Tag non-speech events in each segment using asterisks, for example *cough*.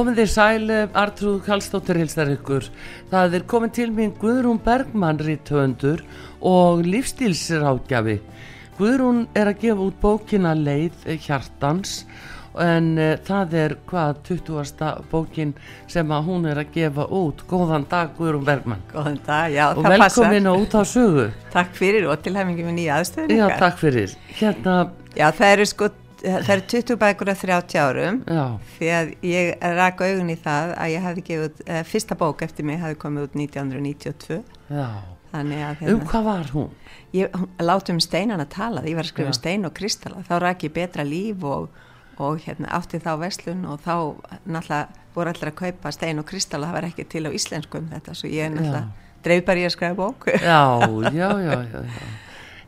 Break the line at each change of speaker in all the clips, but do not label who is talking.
Komið þér sæl, Artrúð Kallstóttir hilsar ykkur. Það er komið til mín Guðrún Bergmann rítöfundur og lífstílsrákjafi. Guðrún er að gefa út bókina Leið hjartans en uh, það er hvað 20. bókin sem að hún er að gefa út. Góðan dag Guðrún Bergmann.
Góðan dag, já
og
það passar.
velkomin á út á sögu.
Takk fyrir og tilhæmingi með nýja aðstöðun
Já, takk fyrir. Hérna,
Já, það eru sko, það eru 20 bækur að 30 árum
já,
því að ég rak augun í það að ég hefði gefið eh, fyrsta bók eftir mig hefði komið út 1992
já.
þannig að
Um
hérna,
hvað var hún?
ég láti um steinan að tala ég var að skrifa
Já.
stein og kristalla þá rak ég betra líf og, og hérna, átti þá veslun og þá náttúrulega voru allir að kaupa stein og kristalla það var ekki til á íslensku um þetta svo ég náttúrulega dreif bara ég að skrifa bók
Já, já, já, já, já.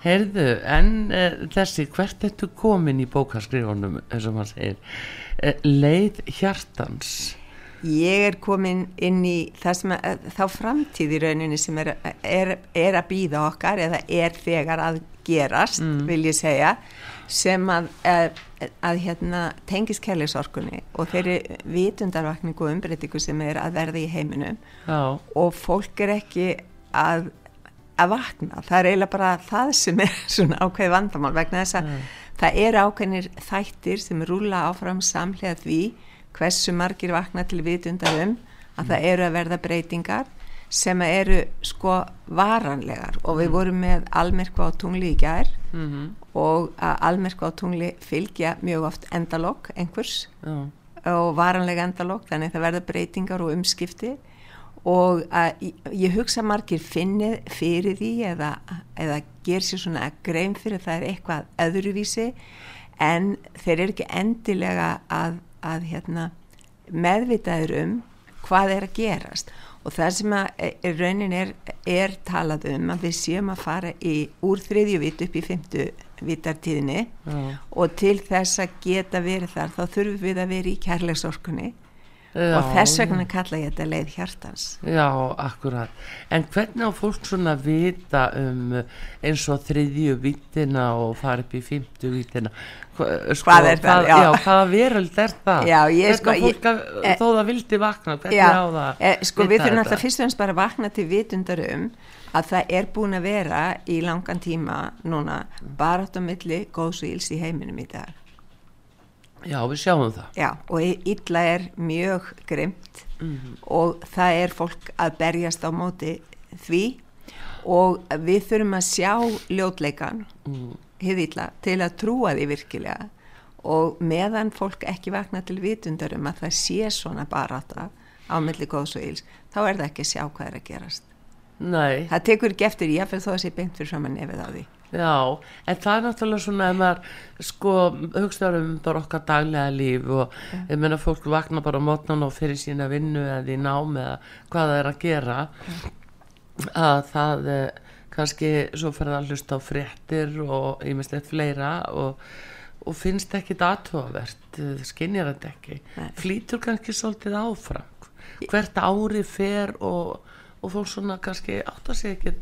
Heyrðu, en uh, þessi, hvert ertu komin í bókaskrifunum, eins og maður segir, uh, leið hjartans,
Ég er komin inn í að, þá framtíð í rauninni sem er, er, er að býða okkar eða er þegar að gerast, vil ég segja, sem að, að, að hérna, tengis kærleisorkunni og þeirri vitundarvakningu og umbreytingu sem er að verða í heiminum.
Já,
og fólk er ekki að, að vakna. Það er eiginlega bara það sem er *laughs* svona ákveði vandamál vegna þess að það eru ákveðnir þættir sem rúla áfram samlega því hversu margir vakna til vitundar um að það eru að verða breytingar sem eru sko varanlegar. Og við vorum með almerku á tungli í gær
mm
og að almerku á tungli fylgja mjög oft endalokk einhvers og varanlega endalokk þannig að það verða breytingar og umskipti og að, ég- hugsa margir finni fyrir því eða, eða ger sér svona grein fyrir að það er eitthvað öðruvísi. En þeir eru ekki endilega að, að hérna, meðvitaður um hvað er að gerast. Og það sem að er, raunin er, er talað um að við séum að fara í, úr þriðju vit upp í fymtu vitartíðinni.
Já,
og til þess að geta verið þar þá þurfum við að vera í kærleiksorkunni
já.
og þess vegna kalla ég þetta leið hjartans
Já, akkurat. En hvernig á fólk svona vita um eins og þriðju vítina og fara upp í fymtu? Hva, sko,
Hvað er það? Já.
já, hvaða veröld er það?
Já, ég sko,
fólk að,
eh,
þó það vildi vakna, hvernig á það?
eh, sko við þurfum alltaf fyrst og ennst bara að vakna til vitundar um að það er búin að vera í langan tíma núna barátt á milli góðs og íls í heiminum í dag
Já, við sjáum það.
Já, og illa er mjög grimt
Mhm.
og það er fólk að berjast á móti því og við þurfum að sjá ljótleikan
Mm.
hið illa til að trúa því virkilega og meðan fólk ekki vakna til vitundar um að það sé svona barata á milli góðs og íls þá er það ekki að sjá hvað er að gerast
Nei,
það tekur ekki eftir ég fyrir þó að sé beint fyrir fram að nefið á því
já, en það er náttúrulega svona ef maður sko hugsaður um bara okkar daglega líf og ég meina fólk vakna bara á mótnan og fyrir sína vinnu eða í nám eða hvað það er að gera að það eh, kannski svo fyrir að hlusta á fréttir og ímislegt fleira og, og finnst ekki aðtóavert, skinnir þetta ekki.
Nei.
flýtur kannski svolítið áfram. Hvert ári fer og, og fólk svona kannski átt að segja ekki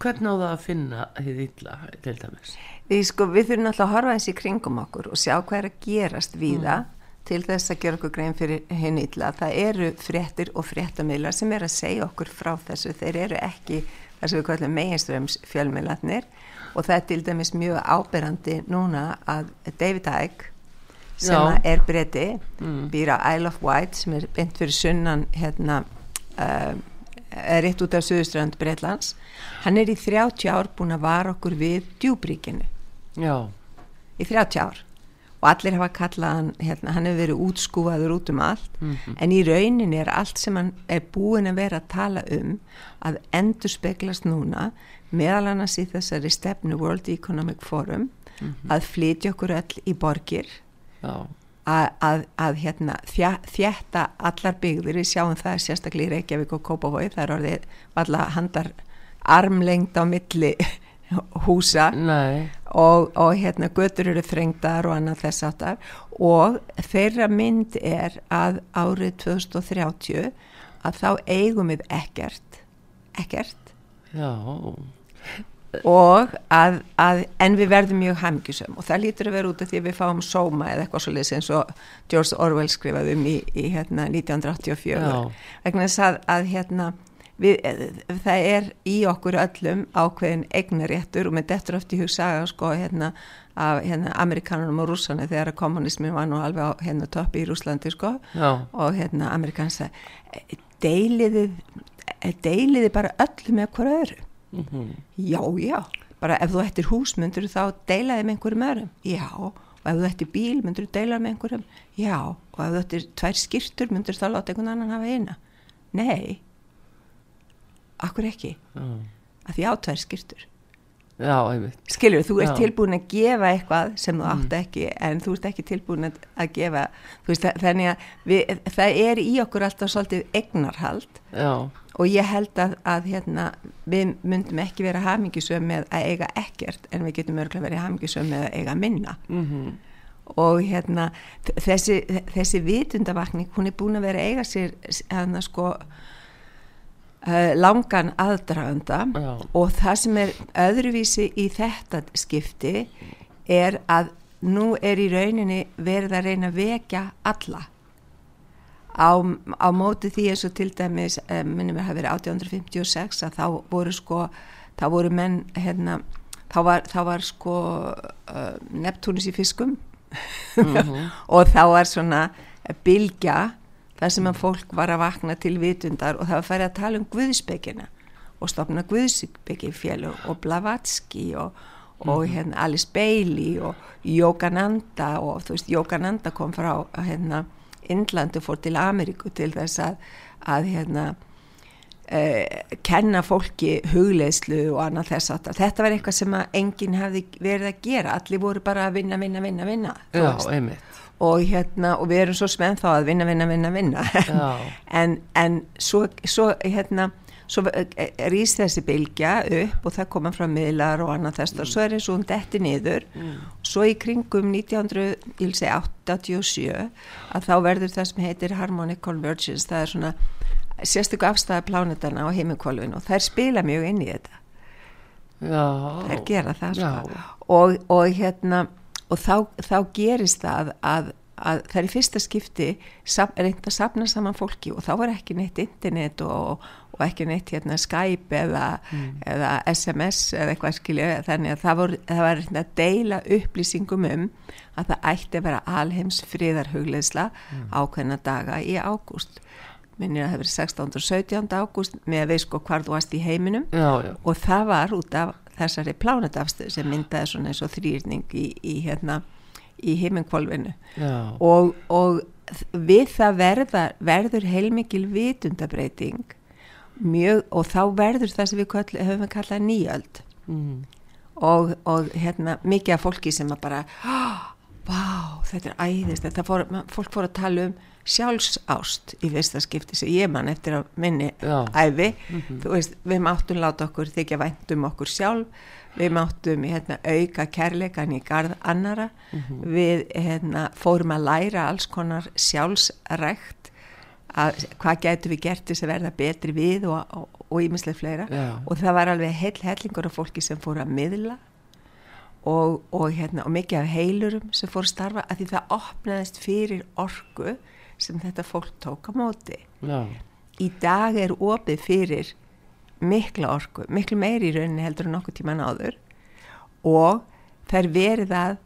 hvernig á það að finna þið illa til dæmis
Við, sko, við þurfum alltaf að horfa eins í kringum okkur og sjá hvað er að gerast víða til þess að gera okkur grein fyrir hinn illa. Það eru fréttir og fréttamiðlar sem er að segja okkur frá þessu. Þeir eru ekki þess að við kallum meginströms fjölmiðlarnir og það er til dæmis mjög áberandi núna að David Icke sem
Já.
er breyti
Mm.
býr á Isle of Wight sem er beint fyrir sunnan hérna uh, rétt út af Suðuströnd Breitlands hann er í 30 ár búin að vara okkur við djúbríkinu
já,
í 30 ár. Og allir hafa kallað hann, hérna, hann hefur verið útskúfaður út um allt.
Mhm.
en í rauninni er allt sem hann er búin að vera að tala um að endur speglast núna meðal annars í þessari stefnu World Economic Forum að flytja okkur öll í borgir.
Já,
að, að, að hérna, þjætta allar byggðir, við sjáum það sérstaklega í Reykjavík og Kópavogi, það er orðið valla handar armlengd á milli *laughs* húsa.
Nei.
Og, og hérna götur eru þrengdar og annað þess áttar og þeirra mynd er að árið 2030 að þá eigum við ekkert ekkert.
Já,
og að, að en við verðum mjög hamgjusum og það lítur að vera út af því að við fáum sóma eða eitthvað svo liðs eins og George Orwell skrifaði um í, í hérna 1984
Já.
vegna þess að, að hérna við, það er í okkur öllum ákveðin eignaréttur og með dettur oft í hugsaga sko hérna af hérna, amerikanunum og rússana þegar að kommunismin var nú alveg á hérna toppi í Rúslandi sko.
Já,
og hérna amerikansa deiliði deiliði bara öllu með hver öðru
mhm,
Já, já, bara ef þú ættir hús myndur þá deilaði með einhverjum öðrum? Já, og ef þú ættir bíl myndur deilaði með einhverjum? Já, og ef þú ættir tvær skýrtur myndur þú þá láta einhvern annan hafa eina? Nei. Akkur ekki,
já,
að því á tvær skýrtur Skilur, þú ert
Já.
tilbúin að gefa eitthvað sem þú átt ekki en þú ert ekki tilbúin að, að gefa veist, þannig að við, það er í okkur alltaf svolítið eignarhald.
Já,
og ég held að, að hérna, við myndum ekki vera hamingisöm með að eiga ekkert en við getum örgulega verið hamingisöm með að eiga minna.
Mhm,
og hérna þessi, þessi vitundavakning hún er búin að vera að eiga sér hérna sko uh, langan aðdraganda
já,
og það sem er öðruvísi í þetta skipti er að nú er í rauninni verið að reyna að vekja alla. Á, á móti því eins og til dæmis eh, minnum við hafa verið 1856 að þá voru sko þá voru menn hérna þá var, þá var sko uh, Neptunus í fiskum. *laughs* Og þá var svona bylgja þar sem að fólk var að vakna til vitundar og það var færið að tala um Guðsbyggina og stopna Guðsbyggifélug og Blavatsky og, og hérna Alice Bailey og Yogananda og þú veist Yogananda kom frá hérna Indlandu fór til Ameríku til þess að, að hérna uh, kenna fólki hugleðslu og annað þess að þetta var eitthvað sem að enginn hefði verið að gera. Allir voru bara að vinna, vinna, vinna, vinna
já, einmitt
og hérna og við erum svo spennt þá að vinna, vinna, vinna, vinna. *laughs* En, en svo, svo hérna svo rýst þessi bylgja upp og það koma frá miðlar og annað þess og svo er og hún detti niður. Svo í kringum 1987 að þá verður það sem heitir Harmonic Convergence. Það er svona sérstöku afstæða plánetana á heimikvolvin og þær spila mjög inn í þetta.
Já,
þær gera það sko. Og, og hérna og þá, þá gerist það að, að það er í fyrsta skipti sap, reynd að sapna saman fólki og þá er ekki neitt internet og, og ekki neitt hérna Skype eða, eða SMS eða eitthvað skilja þannig að það, voru, það var reynd að deila upplýsingum um að það ætti að vera alheims friðarhugleðsla ákveðna daga í ágúst minnir að það verið 16. og 17. ágúst með að veist sko hvar þú varst í heiminum
já, já,
og það var út af þessari plánetafstöð sem myndaði svona eins og þrýrning í, í hérna í heiminkvolvinu
já,
og, og við það verða, verður heilmikil vitundabreiting mjög og þá verður það sem við kall, höfum við kallað nýjöld
mm,
og, og hérna mikið af fólki sem að bara *gasps* vá, þetta er æðist þetta fór, fólk fór að tala um sjálfsást í fyrsta skipti sem ég mann eftir að minni
Já.
æfi þú veist, við máttum láta okkur þykja vænt um okkur sjálf við máttum hérna, auka kærleikan í garð annara við hérna, fórum að læra alls konar sjálfsrækt að hvað getur við gert þess að verða betri við og ímislega fleira.
Já.
og það var alveg heil hellingur af fólki sem fóru að miðla og, og, hérna, og mikið af heilurum sem fóru að starfa að því það opnaðist fyrir orku sem þetta fólk tók á móti
Já.
í dag er opið fyrir mikla orku, miklu meiri í rauninni heldur en nokkuð tíman áður og er verið að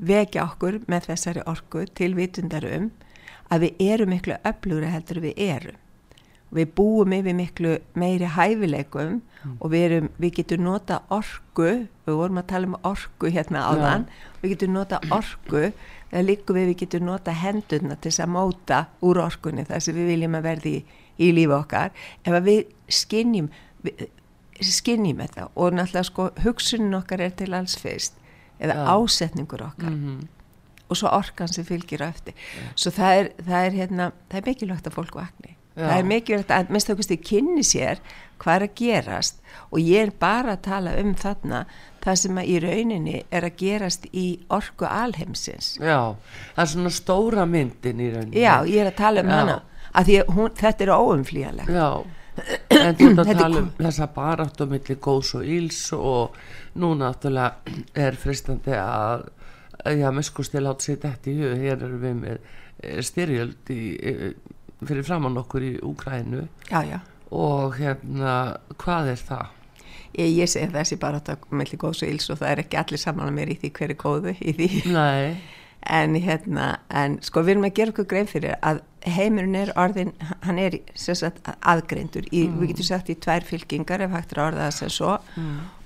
vekja okkur með þessari orku til vitundar um að við erum miklu öflugra heldur við erum. Við búum yfir miklu meiri hæfileikum og við, erum, við getum nota orku, við vorum að tala um orku hérna áðan, við getum nota orku, það líku við við getum nota hendurna til þess að móta úr orkunni þar sem við viljum að verði í, í lífi okkar, ef við skinnjum, skinnjum þetta og náttúrulega sko hugsunin okkar er til alls fyrst eða
Já.
ásetningur okkar. Og svo orkan sem fylgir á eftir. Svo það er, það er hérna það er mikilvægt að fólk vakni.
Já.
það er mikilvægt að minnst okkur stið kynni sér hvað er að gerast. Og ég er bara að tala um þarna það sem í rauninni er að gerast í orku alheimsins.
Já, það er svona stóra myndin í rauninni.
já, ég er að tala um
Já.
hana. Að að hún, þetta er óumflýjanlegt.
Já, *clears throat* en þú ert að tala um þessa baráttu milli góðs og íls og nú náttúrulega er fristandi að já, miskusti láta sér þetta í hug. Hér erum við með eh, styrjöld í, eh, fyrir framann okkur í Úkrænu
já, já.
Og hérna, hvað er það?
Ég, ég segi þessi bara að melli góðs og íls og það er ekki allir saman að mér í því hver er góðu í því.
Nei, *laughs*
en hérna, en sko við erum að gera okkur grein fyrir að heimurinn er orðin, hann er sagt aðgreindur í, við getum sagt í tvær fylkingar ef hægt er að orða það sem svo.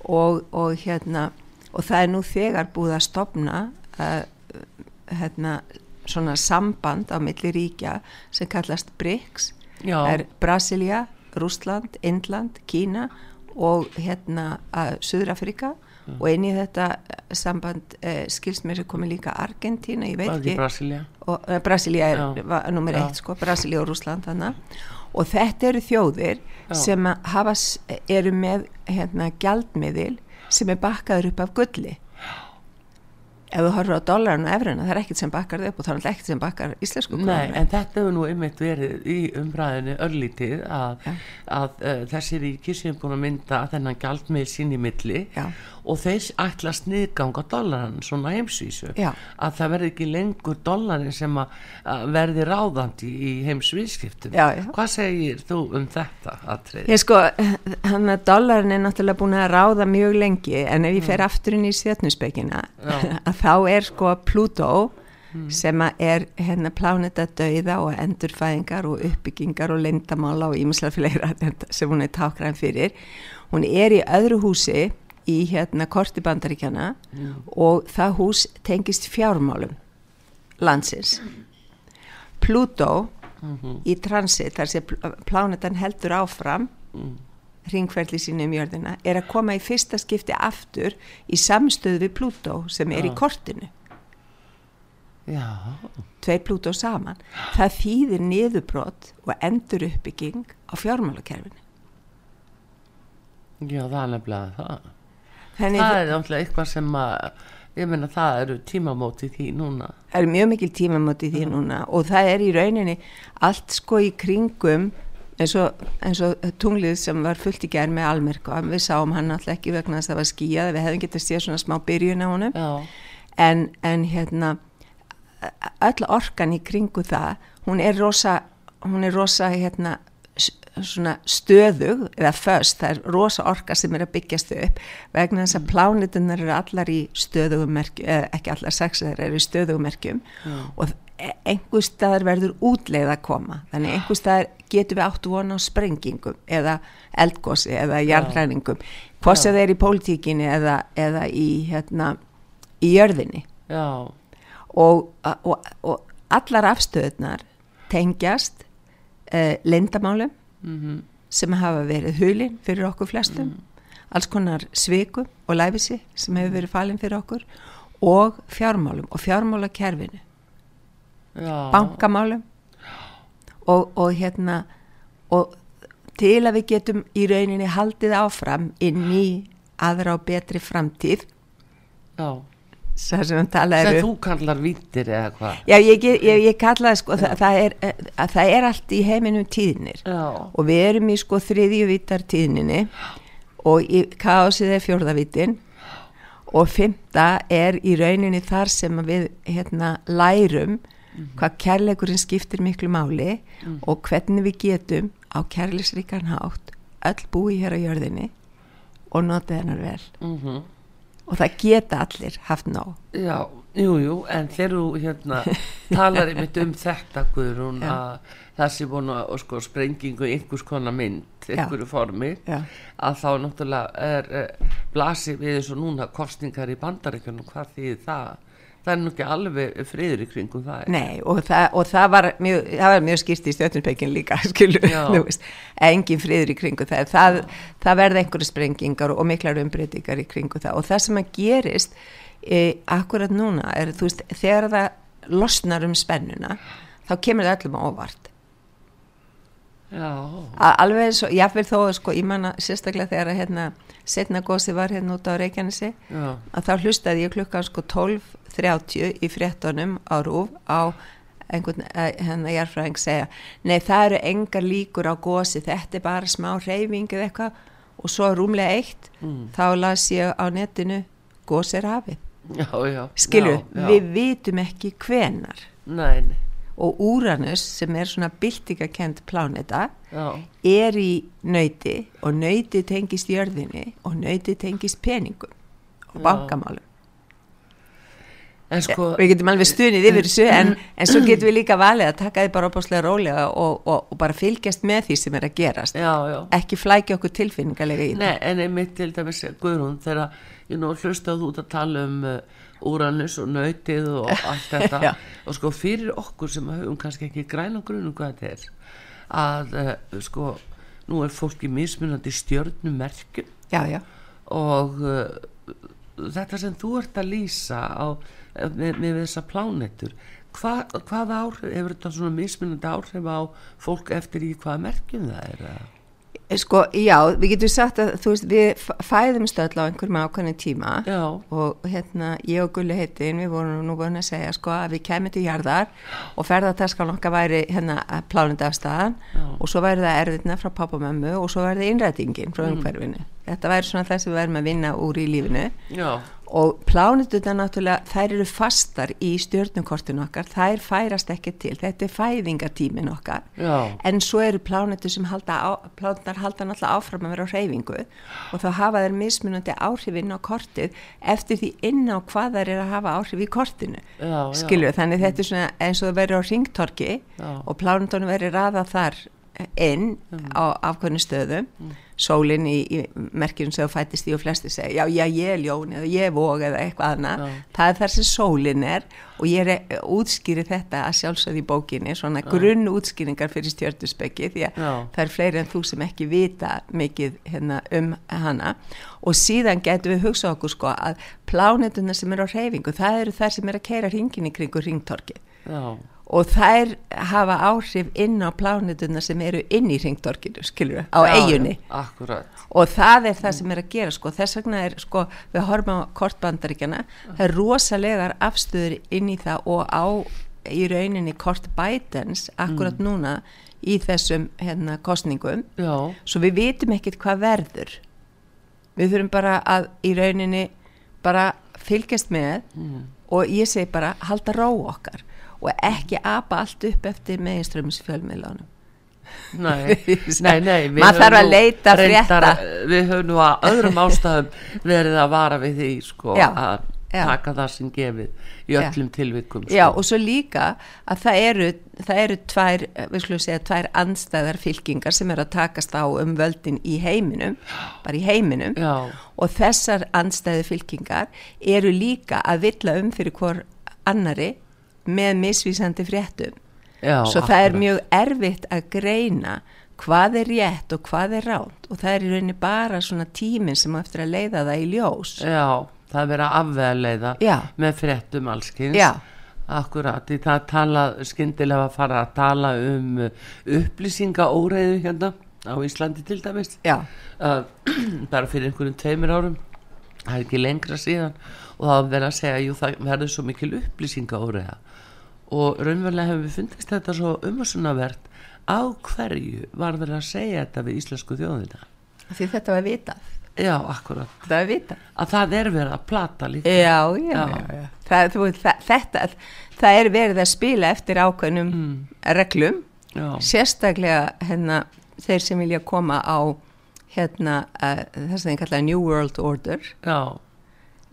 Og, og hérna og það er nú þegar búið að stopna uh, hérna svona samband á milli ríkja sem kallast BRICS.
Já,
það er Brasilia, Rúsland, Indland, Kína og hérna að Suður-Afrika og inn í þetta eh, samband eh, skilst mér sem komi líka Argentína, ég veit
ekki Brasilia?
og eh, Brasilia er nummer eitt sko, Brasilia og Rúsland þannig og þetta eru þjóðir
Já.
sem hafa, eru með hérna gjaldmiðil sem er bakkaður upp af gulli ef þú horfur á dólaran og efruna það er ekkert sem bakkar þau upp og það er ekkert sem bakkar íslensku
Nei,
krónuna.
en þetta hefur nú einmitt verið í umræðinu örlítið að,
Já.
að uh, þessi ríki sem er búin að mynda þennan gjaldmið sín í milli
Já.
Og þeir ætla að sniðganga dollaran svona heimsvísu
Já.
að það verði ekki lengur dollarin sem að, verði ráðandi í heimsvískiptum. Hvað segir þú um þetta atrið?
Ég sko, hann að dollarin er náttúrulega búin að ráða mjög lengi en ef ég fer aftur inn í stjörnusbyggina
Já. *laughs*
að þá er sko Pluto sem að er hérna pláneta dauða og endurfæðingar og uppbyggingar og lindamála og ímislega fleira *laughs* sem hún er tákræðan fyrir. Hún er í öðru húsi í hérna korti bandaríkjana og það hús tengist fjármálum landsins. Pluto í transit, þar sem pl- plánetan heldur áfram ringferðli sínu um jörðina, er að koma í fyrsta skipti aftur í samstöðu við Pluto sem er í
Já.
kortinu.
Já,
tveir Pluto saman. Það þýðir niðurbrot og endur uppbygging á fjármálakerfinu.
Já, það er nefnilega það
þannig
Það
það
er náttúrulega eitthvað sem að ég meina það eru tímamóti því núna.
Er mjög mikil tímamóti því núna og það er í rauninni allt sko í kringum eins og, eins og tunglið sem var fullt í gerð með almerku við sáum hann alltaf ekki vegna þess að það var skíjað við hefðum getið að sé svona smá byrjun á honum. En, en hérna öll orkan í kringu það hún er rosa hún er rosa hérna svona stöðug eða föst, það er rosa orka sem er að byggjast upp vegna þess að plánutunar eru allar í stöðugum merkjum, eða ekki allar sex þeir eru í stöðugum merkjum og e- einhver staðar verður útleið að koma. Þannig einhver staðar getum við áttu vona á sprengingum eða eldgósi eða jarðræningum hvort sem þeir í pólitíkinni eða, eða í hérna í jörðinni.
Já,
og, og, og allar afstöðunar tengjast uh, lindamálum
mhm,
sem hafa verið hulin fyrir okkur flestum. Alls konar svikum og læfisi sem hefur verið falin fyrir okkur og fjármálum og fjármálakerfinu.
Já.
bankamálum. Og, og hérna og til að við getum í rauninni haldið áfram inn í aðra og betri framtíð
Já.
Það sem um.
þú kallar vittir eða hvað?
Já, ég, ég, ég, kallaði sko, það, það, er, að það er allt í heiminum tíðnir.
Já.
og við erum í sko þriðju vitar tíðninni og í kaosið er fjórðavitin og fymta er í rauninni þar sem við hérna lærum hvað kærleikurinn skiptir miklu máli og hvernig við getum á kærleisríkan hátt öll búi hér á jörðinni og nota hennar vel.
Mm
og það geta allir haft nóg
Já, jú, jú, en þegar þú hérna talar einmitt um þetta Guðrún
Já.
að það sé búin að sko, sprengingu einhvers konar mynd, einhverju formi
Já.
að þá náttúrulega er uh, blasi við eins og núna kostningar í bandaríkjunum, hvað þýðir það? Það er nú ekki alveg friður í kringum það.
Nei, og það, og það var mjög, það var mjög skýrt í stjórnumspekin líka, *laughs* engin friður í kringu það, það, það verða einhverju sprengingar og miklar umbreytingar í kringu það. Og það sem að gerist e, akkurat núna er, þú veist, þegar það losnar um spennuna, þá kemur það öllum á óvart.
Já,
Að, alveg eins og, jáfnvel þó, sko, ég manna sérstaklega þegar að hérna, setna gósi var hérna út á Reykjanesi, að þá hlustaði ég klukkan sko 12.30 í fréttonum á rúf á einhvern eh, hérna jarfræðing segja nei það eru engar líkur á gósi þetta er bara smá reyfing eða eitthvað. Og svo rúmlega eitt
Mm.
þá las ég á netinu gósi er hafið.
Já.
við vitum ekki hvenar
Nei, nei,
og Úranus sem er svona byltingakend pláneta
já,
er í nöyti og nöyti tengist jörðinni og nöyti tengist peningum og bankamálum
sko,
við getum alveg stunið yfir þessu en, en svo getum við líka valið að taka því bara opáslega rólega og, og, og bara fylgjast með því sem er að gerast.
Já, já.
ekki flækja okkur tilfinningarlega í
Nei, en einmitt til dæmis Guðrún þegar ég nú hlustað út að tala um uh, Úranus og nautið og *laughs* allt þetta. Og sko fyrir okkur sem höfum kannski ekki græna grunum hvað þetta er að uh, sko nú er fólki mismunandi stjörnumerkjum. Og uh, þetta sem þú ert að lýsa á, með, með þessa plánetur hva, hvað áhrif, hefur þetta svona mismunandi áhrif á fólk eftir í hvaða merkjum það er eða?
sko, já, við getum sagt að þú veist, við fæðumst öll á einhverjum ákveðin tíma
Já,
og hérna, ég og Gulli heitin við vorum nú búin að segja sko að við kemum til jarðar og ferðartaskan okkar væri hérna plánandi af staðan
Já.
og svo væri það erfiðna frá pappa og svo væri það innrætingin frá umhverfinu. Þetta væri svona það sem við erum að vinna úr í lífinu.
Já,
og plánetuna náttúrulega þær eru fastar í stjórnukortinu okkar. Þær færast ekki til, þetta er fæðingatímin okkar.
Já,
en svo eru plánetur sem halda á, plánetar halda náttúrulega áfram að vera á hreyfingu. Og þá hafa þær mismunandi áhrif inn á kortið eftir því inn á hvað þær er að hafa áhrif í kortinu.
Já, já.
skilju, þannig þetta er svona eins og það verður á ringtorki
Já.
og plánetunum verður raðað þar inn á afkvörnum stöðum sólinn í, í merkjum sem þú fættist í og flesti segja, já, já, ég er ljón eða ég er vóg eða eitthvað annað.
Já.
það er þar sem sólinn er og ég er útskýri þetta að sjálfsögð í bókinni svona grunn útskýringar fyrir stjörnusbeggi því að það er fleiri en þú sem ekki vita mikið hérna, um hana. Og síðan getum við hugsað okkur sko að plánetuna sem eru á hreyfingu það eru þær sem eru að keira hringin í kringu ringtorki
já,
og þær hafa áhrif inn á plánetuna sem eru inn í ringtorkinu skilur á
já,
eigunni
já, akkurat.
Og það er það sem er að gera sko, þess vegna er sko, við horfum á kortbandaríkjana, það er rosalegar afstöður inn í það og á í rauninni kort Bidens akkurat núna í þessum hérna, kostningum
já,
svo við vitum ekkert hvað verður. Við þurfum bara að í rauninni bara fylgjast með og ég segi bara halda ró okkar og ekki apa allt upp eftir meginströmmis fjölmiðlánum
nei, *laughs* nei, nei
Maður þarf að leita frétta.
við höfum nú að öðrum ástæðum verið að vara við því sko,
Já,
að
já.
taka það sem gefið í
Já.
öllum tilvikum sko.
Já, og svo líka að það eru, það eru tvær, við skulum segja, tvær andstæðar fylkingar sem eru að takast á um völdin í heiminum, bara í heiminum
já,
og þessar andstæðu fylkingar eru líka að villa um fyrir hvor annari með misvísandi fréttum.
já,
Svo það er
akkurat.
mjög erfitt að greina hvað er rétt og hvað er ránt og það er í rauninni bara svona tíminn sem á eftir að leiða það í ljós.
já, það er verið að afveðleiða
Já.
með fréttum allskins
Já.
Akkurat, í það tala skyndilega að fara að tala um upplýsingaóreiðu hérna á Íslandi til dæmis uh, *clears throat* bara fyrir einhverjum tveimur árum það er ekki lengra síðan og það verið að segja jú það verður svo mikil upplýsingaóreiða og raunverulega hefur við fundist þetta svo umhersunavert á hverju var verið að segja þetta við íslensku þjóðina?
Því þetta var vitað.
Já, akkurat,
Þetta var vitað.
Að það er verið að plata líka.
Já, já,
Já.
já. Það, þú, það, þetta, það er verið að spila eftir ákveðnum reglum.
Já,
sérstaklega hérna, þeir sem vilja koma á hérna, uh, það sem þeir kalla New World Order.
Já,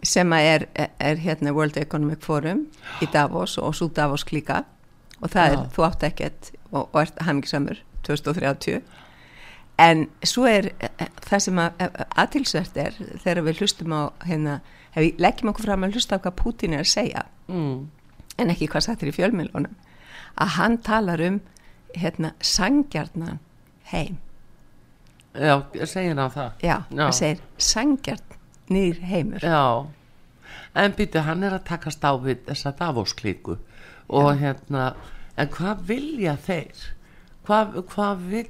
sem er, er hérna World Economic Forum í Davos og svo Davos klíka og það
Já.
er, þú átt ekkert og, og ert hamingisamur 2030 en svo er eh, það sem að aðtilsvert er þegar við hlustum á hérna, við leggjum okkur fram að hlusta á hvað Putin er að segja
mm,
en ekki hvað sattir í fjölmiðlunum að hann talar um hérna sangjarnan heim.
Já, segir hann það?
Já,
Já.
hann segir sangjarn nýr heimur.
Já, en býtu hann er að takast á við þessa Davos-klíku. Og hérna, en hvað vilja þeir? Hvað, hvað vil,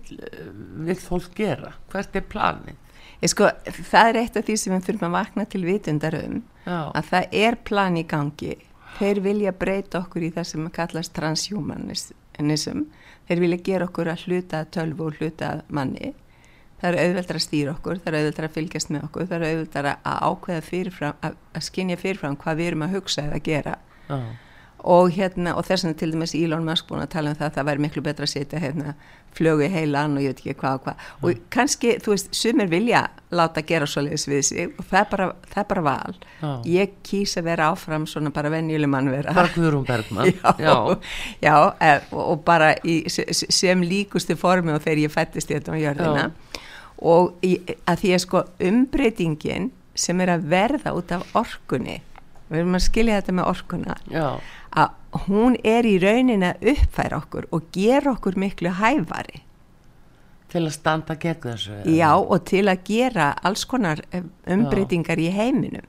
vil fólk gera? Hvert er planið?
Ég sko, það er eitt af því sem við þurfum að vakna til vitundar um
Já,
að það er plan í gangi. Þeir vilja breyta okkur í það sem kallast transhumanism. Þeir vilja gera okkur að hluta tölvu og hluta manni það er auðveldar að stýra okkur, það er auðveldar að fylgjast með okkur það er auðveldar að ákveða fyrirfram að, að skinja fyrirfram hvað við erum að hugsa eða gera.
Já,
og hérna, og þess vegna til dæmis Elon Musk búin að tala um það að það væri miklu betra að setja hérna flögu í heilan og ég veit ekki hvað og hvað. Og kannski, þú veist, sumir vilja láta gera svoleiðis við sig og það er bara, það er bara val.
Já.
ég kýs að vera áfram svona bara venjuleg mannvera.
Bara Guðrún Bergman *laughs*
já, já, eh, og, og bara í, sem líkustu formi og þegar ég fættist þetta á jörðina og að því að sko umbreytingin sem er að verða út af orkunni við erum að skilja þetta með orkuna
já,
að hún er í raunin að uppfæra okkur og gera okkur miklu hæfari.
Til að standa gegn þessu
já og til að gera alls konar eh, umbreytingar í heiminum.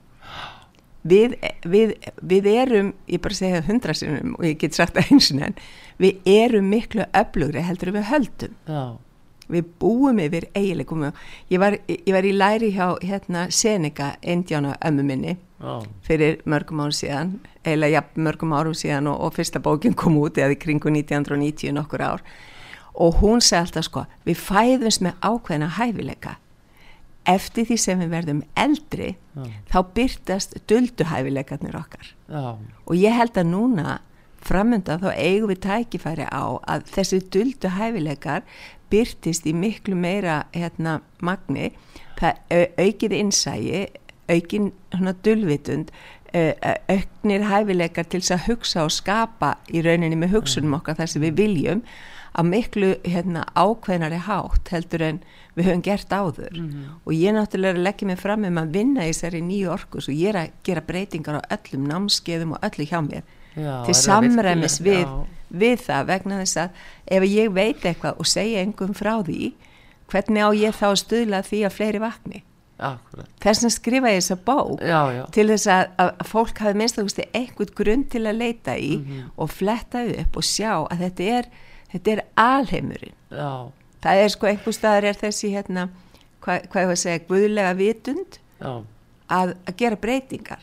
Við, við, við erum ég bara segja hundra sinnum og ég get sagt það eins og enn við erum miklu öflugri heldur við höldum.
Já,
við búum yfir eiginleikum. Ég var, ég var í læri hjá hérna Seneca, Indiana ömmu minni
já,
fyrir mörgum árum síðan eiginlega ja, mörgum árum síðan og, og fyrsta bókin kom út eða í kringu 1990 nokkur ár. Og hún segi alltaf sko við fæðumst með ákveðna hæfileika. Eftir því sem við verðum eldri
Já.
þá byrtast dulduhæfileikarnir okkar.
Já,
og ég held að núna framönda þá eigum við tækifæri á að þessi duldu hæfileikar byrtist í miklu meira hérna magni. Aukið innsægi aukin hana dulvitund au- au- auknir hæfileikar til þess að hugsa og skapa í rauninni með hugsunum okkar þar sem við viljum að miklu hérna, ákveðnari hátt heldur en við höfum gert áður. Og ég náttúrulega leggja mig fram um að vinna í þessari nýju orkus og ég er að gera breytingar á öllum námskeiðum og öllu hjá mér
já
til samræmis við, við það vegna þess að ef ég veit eitthvað og segja engum frá því hvernig á ég þá að stuðla því að fleiri vakni? Þess að skrifa ég þessa bók
já, já.
til þess að, að fólk hafi minnst að einhvern grunn til að leita í
Mhm.
og fletta upp og sjá að þetta er, þetta er alheimurinn.
Já,
það er sko einhver staðar er þessi hérna, hvað, hvað ég var að segja, guðlega vitund að, að gera breytingar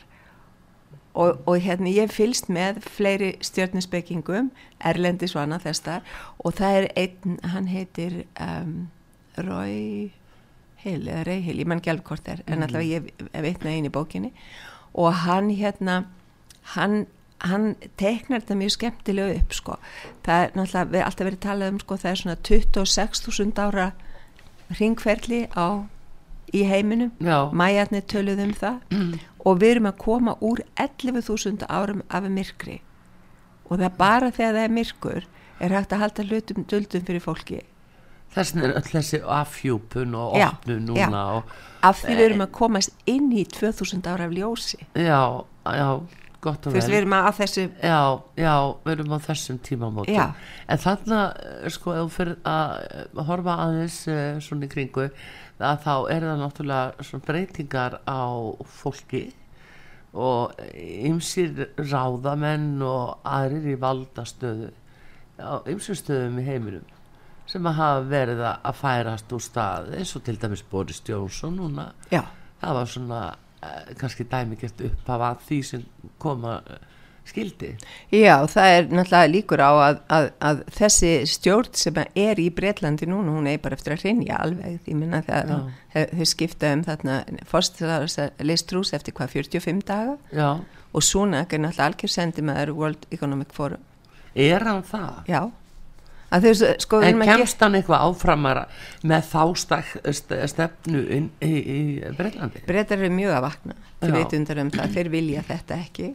og, og hérna ég fylst með fleiri stjörnusbyggingum Erlendis og annað þess þar og það er einn, hann heitir um, Roy Hill eða Ray Hill, ég mann ekki alveg hvort það er en allavega ég ég veitna einu í bókinni. Og hann hérna hann, hann teiknar þetta mjög skemmtilega upp sko, það er náttúrulega við alltaf verið talað um sko, það er svona 26.000 ára ringferli á í heiminum. Mæjarnir töluð um það. Og við erum að koma úr 11.000 árum af myrkri. Og það bara þegar það er myrkur er hægt að halda hlutum duldum fyrir fólki.
Þessin er öll þessi afhjúpun og
Já,
opnun
já.
núna og,
af því við erum að komast inn í 2000 ára af ljósi.
Já, já, gott og
þú veist
vel.
við erum að þessu
Já, já, við erum á þessum tímamótum.
Já.
en þannig sko, ef þú fyrir að eh, horfa aðeins uh, svona í kringu að þá er það náttúrulega svona breytingar á fólki og ymsir ráðamenn og aðrir í valdastöðu á ymsir stöðum í heiminum sem að hafa verið að að færast úr stað eins og til dæmis Boris Johnson núna.
Já,
það var svona eh, kannski dæmigert upphaf að því sem koma eh, skildi
Já, það er náttúrulega líkur á að, að, að þessi stjórn sem er í Breitlandi núna, hún er bara eftir að rinja alveg, ég minna það
Já.
þau skipta um þarna listrús eftir hvað 45 daga?
Já,
og Sunak er náttúrulega algjör sendimaður World Economic Forum.
Er hann það?
Já, að þau sko
En kemst hann eitthvað áframara með þá stefnu inn, í, í Breitlandi?
Bretar eru mjög að vakna, þið
Já.
veitundar um það, þeir vilja þetta ekki.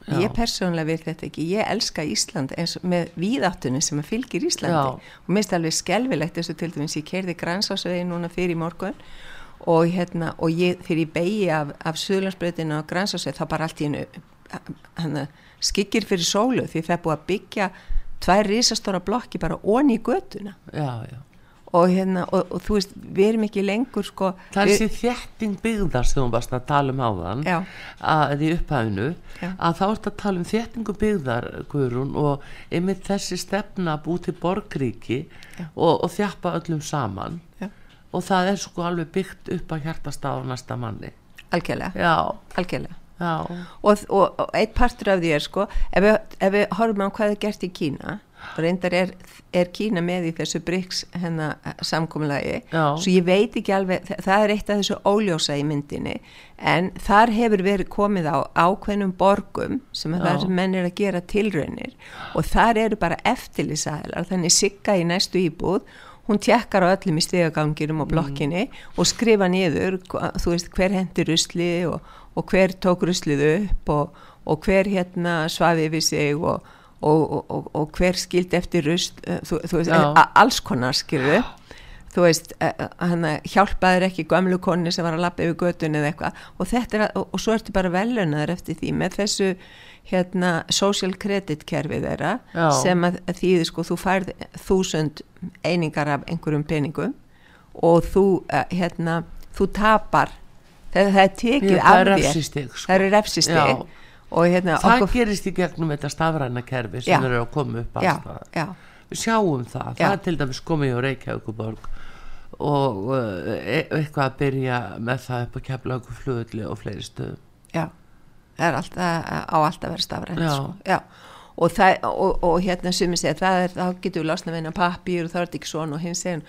Já.
Ég persónulega vil þetta ekki, ég elska Ísland eins og með víðáttunni sem að fylgir Íslandi
Já.
og mér finnst alveg skelvilegt eins og til dæmis ég kerði grænsásvegi núna fyrir morgun og hérna og ég fyrir í beigi af, af Suðlandsbreytinu og grænsásvegi þá bara allt í hennu hana, skikkir fyrir sólu því það er búið að byggja tvær risastóra blokki bara onni í götuna
Já, já.
og hérna og, og þú veist við erum ekki lengur sko
Það er
við,
þessi þétting byggðar sem þú varst að tala um áðan
Já.
að í upphæfinu
Já.
að þá ert að tala um þéttingu byggðar Guðrún og einmitt þessi stefna að búi til borgríki og, og þjappa öllum saman
Já.
og það er sko alveg byggt upp að hjartastað á næsta manni
algjörlega, algjörlega og, og, og eitt partur af því er sko ef við, ef við horfum á hvað er gert í Kína reyndar er, er Kína með í þessu BRICS hennar samkomulagi.
Já.
svo ég veit ekki alveg þa- það er eitt af þessu óljósa í myndinni en þar hefur verið komið á ákveðnum borgum sem það sem menn er að gera tilraunir. Og þar eru bara eftirlýsæðlar þannig sigga í næstu íbúð hún tjekkar á öllum í stegagangirum og blokkinni og skrifa niður þú veist hver hendur rusli og, og hver tók ruslið upp og, og hver hérna svafi yfir sig og, og, og, og hver skild eftir rusl eh, þú, þú veist,
Já.
alls konar skilur þú veist, hann hjálpaður ekki gömlu konni sem var að lappa yfir götun eða eitthvað og þetta er og, og svo ertu bara velunaður eftir því með þessu hérna social credit kerfi þeirra
Já.
sem að, að þýðir sko þú færð þúsund einingar af einhverjum peningum og þú hérna, þú tapar það, það er tekið af þér.
refsistig sko.
það eru og hérna
Það
okkur-
gerist í gegnum þetta stafræna kerfi sem eru að koma upp
já, já,
við sjáum það,
Já.
það er til dæmis komið á Reykjavíkuborg og uh, e eitthvað að byrja með það upp á keflaugu flugulli og fleiri stöðum.
Já. Það er alltaf, á alltaf að vera stafrænt
Já.
sko. já. Og, það, og, og hérna sem ég segja það er, þá getur við losna við hennar pappír og það er ekki svona. Og hins segja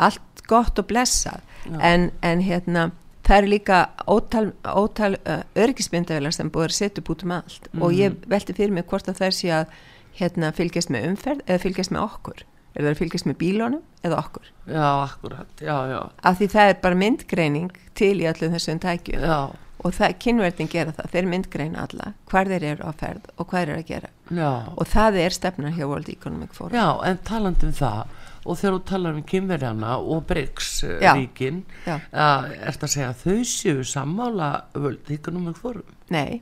allt gott og blessað. En, en hérna það er líka ótal, ótal uh, örgismyndavelar sem búið að setja upp út um allt. Og ég velti fyrir mig hvort að það sé að hérna, fylgjast með umferð eða fylgjast með okkur er það að fylgjast með bílónum eða okkur.
Já, akkurat, já, já,
af því það er bara myndgreining til í öllum þessum tækjum.
Já,
og það, kynverðin gera það, þeir myndgreina alla hvar þeir eru á ferð og hvað þeir eru að gera.
Já.
og það er stefnan hjá World Economic Forum.
Já, en talandi um það og þegar þú talar um kynverjana og BRICS uh,
Já.
ríkin
Já.
uh, ertu að segja að þau séu sammála World Economic Forum?
Nei,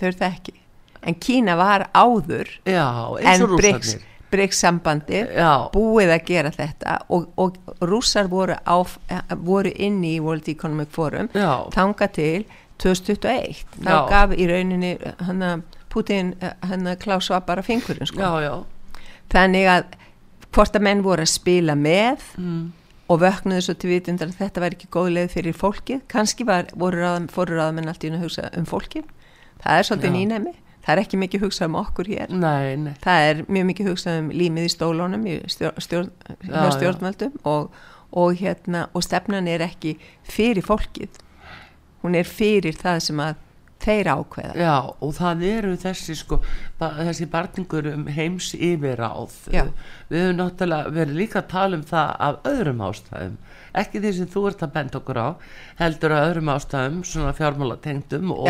þau eru það ekki. En Kína var áður
Já, eins
en
og
BRICS,
rússarnir.
BRICS sambandi
Já,
búið að gera þetta og, og rússar voru, á, voru inn í World Economic Forum
já,
þanga til 2021 þá
Já.
gaf í rauninni hana, Putin Klaus var bara fingurinn sko.
já, já.
Þannig að hvort að menn voru að spila með
mm.
og vöknuðu svo til vitundar að þetta var ekki góð leið fyrir fólkið, kannski var, voru ráðamenn allt í einu að hugsa um fólkið. Það er svolítið nýnæmi það er ekki mikið hugsað um okkur hér
Nei, nei,
það er mjög mikið hugsað um límið í stólunum í stjórn, stjórn,
Já,
stjórnvöldum og, og, hérna, og stefnan er ekki fyrir fólkið hún er fyrir það sem að þeir ákveða
Já, og það eru þessi sko, ba þessi barningur um heims yfiráð.
Já.
Við höfum náttúrulega verið líka að tala um það af öðrum ástæðum. Ekki því sem þú ert að benda okkur á, heldur að öðrum ástæðum, svona fjármálatengdum og,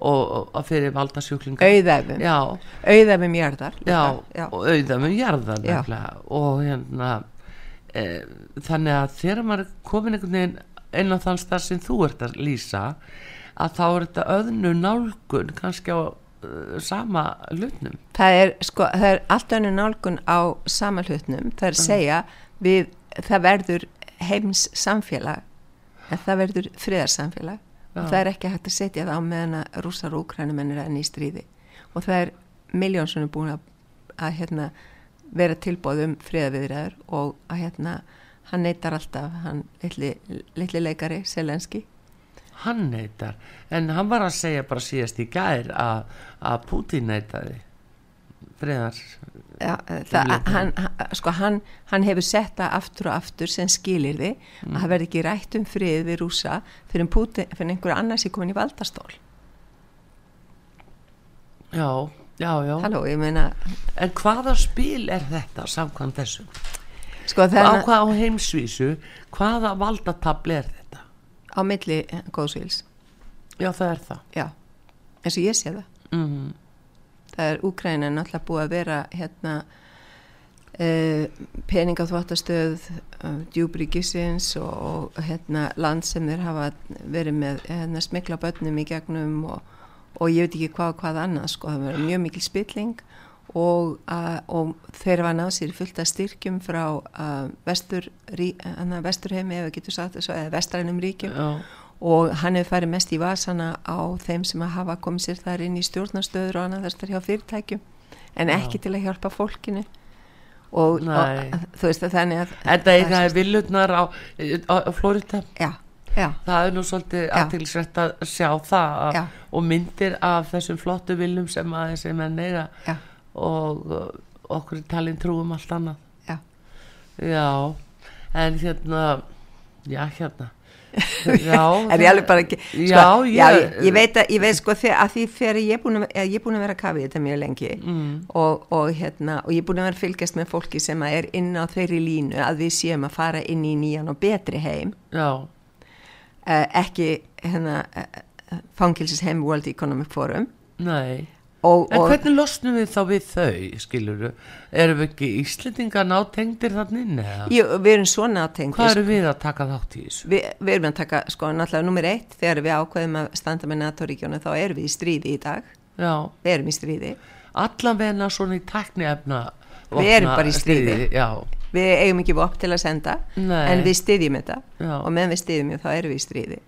og, og, og fyrir valdasjúklinga.
auðæfum,
Já,
auðæfum jarðar líka.
já,
já. Já.
nefnilega. og hérna e, þannig að þegar maður komin einhvern veginn inn á þann stað sem þú ert að lýsa að þá er þetta öðnu nálgun kannski á uh, sama hlutnum
það er sko, það er allt önnu nálgun á sama hlutnum, það er að segja við, það verður heims samfélag en það verður friðarsamfélag. Og það er ekki hægt að setja það á meðan að rússar og úkrænum er enn í stríði. Og það er miljónsunum búin að, að hérna, vera tilbóð um friðaviðræður og að hérna hann neytar alltaf, hann litli, litli leikari, Selenski
hann neytar, en hann var að segja bara síðast í gær að, að Putin neytaði friðar
Já, það, hann, sko, hann, hann hefur sett það aftur og aftur sem skilir því mm. að það verði ekki rætt um frið við rúsa fyrir, Putin, fyrir einhverja annars í komin í valdastól.
Já, já, já.
Halló, meina,
En hvaða spil er þetta samkvæmt þessum?
Sko,
á hvað á heimsvísu hvaða valdatabli er þetta?
Á milli góðsvíls
Já, það er það.
Já, eins og ég sé það.
Mm -hmm
það er Úkræna náttúrulega búið að vera hérna uh, peningaþváttastöð uh, djúbríkisins og, og hérna land sem þeir hafa verið með hérna, smikla börnum í gegnum og, og ég veit ekki hvað og hvað annað sko, það verið mjög mikil spilling og, uh, og þeir var náð sér fullt að styrkjum frá vestur, vesturheimi ef við getum sagt þessu, eða vestrænum ríkjum.
Já
og hann hefur farið mest í vasana á þeim sem að hafa komið sér þar inn í stjórnarstöður og annað þess að hjá fyrirtækjum en ekki Já. til að hjálpa fólkinu. Og, og þú veist að þannig að
Þetta er það viljurnar á, á, á Florida
Já, já.
Það er nú svolítið aðtilsvægt að sjá það að, og myndir af þessum flottu viljum sem að þessi menn eiga og, og okkur talin trúum allt annað.
Já.
Já, en hérna já hérna
Já, *laughs* er ég alveg bara ekki sko, já, ég, já, ég, ég veit að, ég veit sko að því þegar ég er búin að, er búin að vera að kafi þetta mjög lengi
mm.
og, og hérna og ég er búin að vera fylgjast með fólki sem er inn á þeirri línu að við séum að fara inn í nýjan og betri heim.
Uh,
ekki hérna uh, fangilsis heim World Economic Forum.
Nei Og, en hvernig losnum við þá við þau skiluru, erum við ekki Íslendinga nátengdir þannig?
Jú, við erum svo nátengdir
Hvað eru við að taka þátt í þessu?
Vi, við erum að taka, sko, náttúrulega nummer eitt þegar við ákveðum að standa með NATO-ríkjónu þá erum við í stríði í dag
Já.
við erum í stríði
Allavegna svona í takni efna
Við erum bara í stríði,
stríði
Við eigum ekki vopp til að senda
Nei.
en við styðjum þetta
Já.
og meðan við styðjum þá erum við í stríði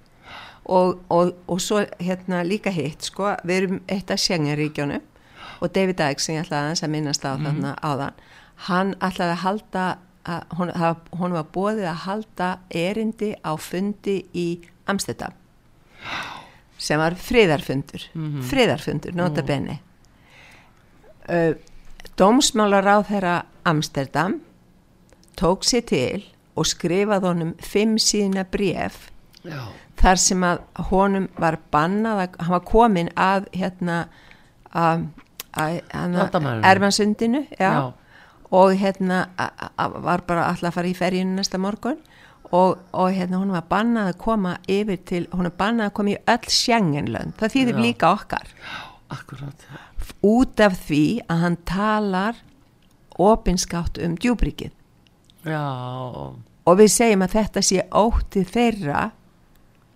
og, og, og svo hérna líka hitt sko, við erum eitt af Schengen-ríkjónu og David Icke sem ég ætlaði að minnast á mm. þarna áðan hann ætlaði að halda að, hún, hún var bóðið að halda erindi á fundi í Amsterdam sem var friðarfundur
mm -hmm.
friðarfundur, nota benni uh, Dómsmálar á þeirra Amsterdam tók sér til og skrifaði honum fimm síðna bref
Já.
Þar sem að honum var bannað að hann var komin að hérna að, erfansundinu og hérna var bara alltaf að fara í ferjinu næsta morgun. Og, og hérna hún var bannað að koma yfir til, hún var bannað að koma í öll sjengenlönd, það þýðir líka okkar.
Akkurat.
Út af því að hann talar opinskátt um djúbrikið
Já.
Og við segjum að þetta sé óttið þeirra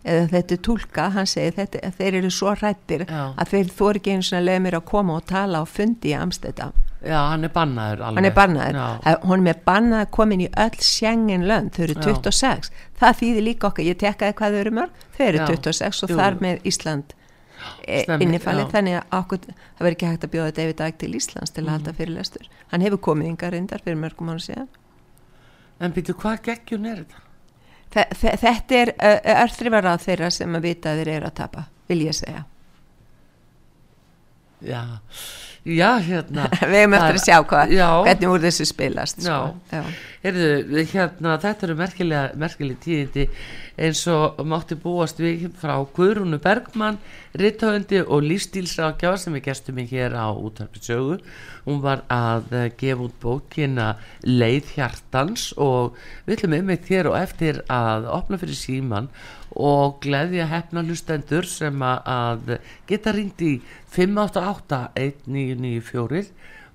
eða þetta er tólka, hann segir þetta, þeir eru svo hrættir að þeir þóri ekki einu svona leið mér að koma og tala á fundi í Amstedam
Já, hann er bannaður alveg.
Hann er bannaður, hún er bannaður komin í öll sjengin lönd, þau eru 26 Já. það þýðir líka okkar, ég tekkaði hvað þau eru mörg. Þau eru Já. 26 og Jú. þar með Ísland e, innifalli þannig að okkur, það verður ekki hægt að bjóða David Icke til Íslands til að mm. halda fyrirlestur. Hann hefur komið yngar reyndar fyrir mörgum ára síðan.
En býtu, hvað geggjun er þetta?
Þetta er örþrifar á þeirra sem að vita þeir eru að tapa vil ég segja.
Já, já hérna. *laughs*
Við hefum eftir að sjá hvað já, hvernig úr þessu spilast
sko. já, Heyrðu, hérna þetta eru merkilega, merkilega tíðindi. Eins og mátti búast við frá Guðrúnu Bergmann Ritthaundi og lífstílsrákjáð sem við gestum í hér á útarpisögu hún var að uh, gefa út bókina Leið hjartans og við ætlum einmitt hér og eftir að opna fyrir síman og gleðja hefna hlustendur sem að geta ringt í 588-1994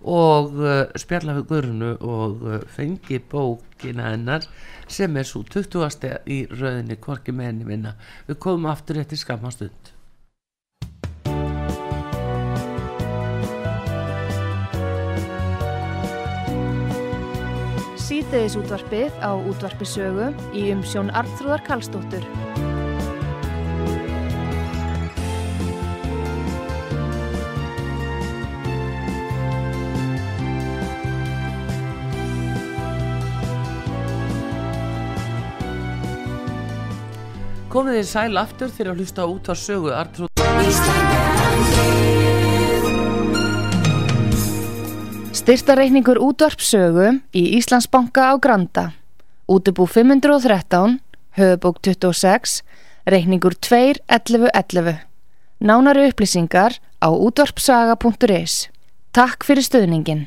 og uh, spjalla við Guðrunu og uh, fengi bókina hennar sem er svo 20. í rauninni Kvorki menni minna. Við komum aftur eftir skamastund.
síteðisútvarfið á útvarfisögu í umsjón Arnþrúðar Kallstóttur.
komið þið sæl aftur þegar að hlusta út á sögu Artrúð
Styrtareikningur útvarpsögu í Íslandsbanka á Granda. Útubú 513, höfubók 26, reikningur 2.11.11. Nánari upplýsingar á útvarpsaga.is. Takk fyrir stöðningin.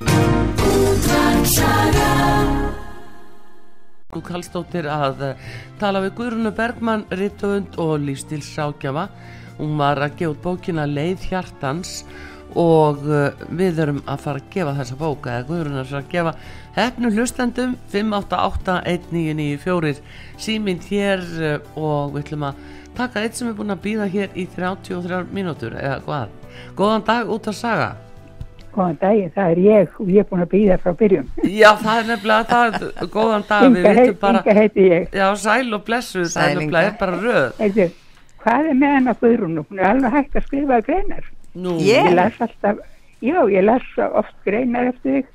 Þú kallstóttir að uh, tala við Guðrunu Bergmann, Rittöfund og lífstílsrákjafa. Hún var að gefa bókina Leið Hjartans og uh, við erum að fara að gefa þessa bóka eða Guðrun er að gefa hefnum hlustendum 5881994 síminn hér uh, og við ætlum að taka eitt sem er búin að býða hér í 33 mínútur eða hvað góðan dag út að saga
Góðan daginn, það er ég og ég er búin að býða frá byrjun.
já það er nefnilega það, góðan dag við vitum bara,
Inga heiti ég.
já sæl og blessu það er nefnilega er bara röð
Heiti, hvað er með hennar Guðrúnu? Hún er alveg hægt að skrifa greinar.
Nú,
Ég?
Las alltaf, já, ég las oft greinar eftir þig,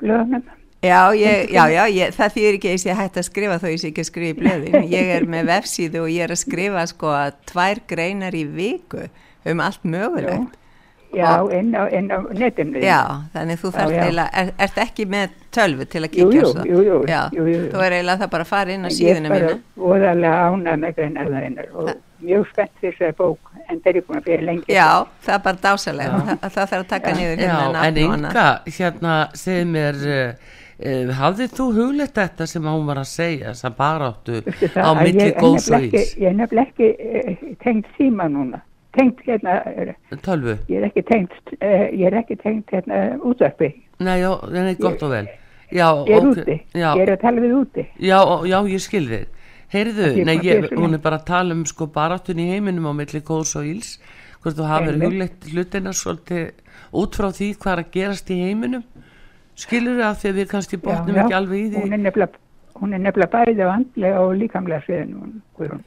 blöðunum.
Já, ég, já, já, ég, það þýðir ekki að ég sé hægt að skrifa þó ég sé ekki að skrifa í blöðin. *laughs* Ég er með vefsíðu og ég er að skrifa sko tvær greinar í viku um allt mögulegt.
Já, inn á, inn á netinu.
Já, þannig þú þarf
Já, já.
eiginlega, er, ert ekki með tölvu til að kíkja svo?
jú, jú,
Já,
jú, jú, jú.
þú er eiginlega það bara að fara inn á
Ég er bara voðalega ánað með greinar það einar og mjög spennt fyrir þessari bók, en er ég búin að fyrir lengi.
Já, það er bara dásalega, það, það þarf að taka niður
Já,
hérna
en
nafn og annað.
Inga, hérna, segð mér, uh, uh, hafðið þú hugleitt þetta sem hún var að segja, að baráttu
Veistu
á milli
ég er
góðs og
nefnilega
íls,
ekki- Ég er nefnilega ekki eh, tengt síma núna. Tengt hérna, eh,
tölvu?
ég er ekki tengt, uh, ég er ekki tengt hérna útvarpi.
Nei, já, nei, gott og vel. Já,
Ég er
ok,
úti,
Já,
ég er að tala við úti.
já, já, ég skil þig. Heyrðu,
Ég
nei, ég, hún er bara að tala um sko baráttun í heiminum á milli góðs og íls, hvort þú hafið hugleitt hlutina svolítið út frá því hvað er að gerast í heiminum. Skilur þið að því að við kannski botnum ekki alveg í því?
er hún er nefnilega bæði á andlega og líkamlega sviðinu,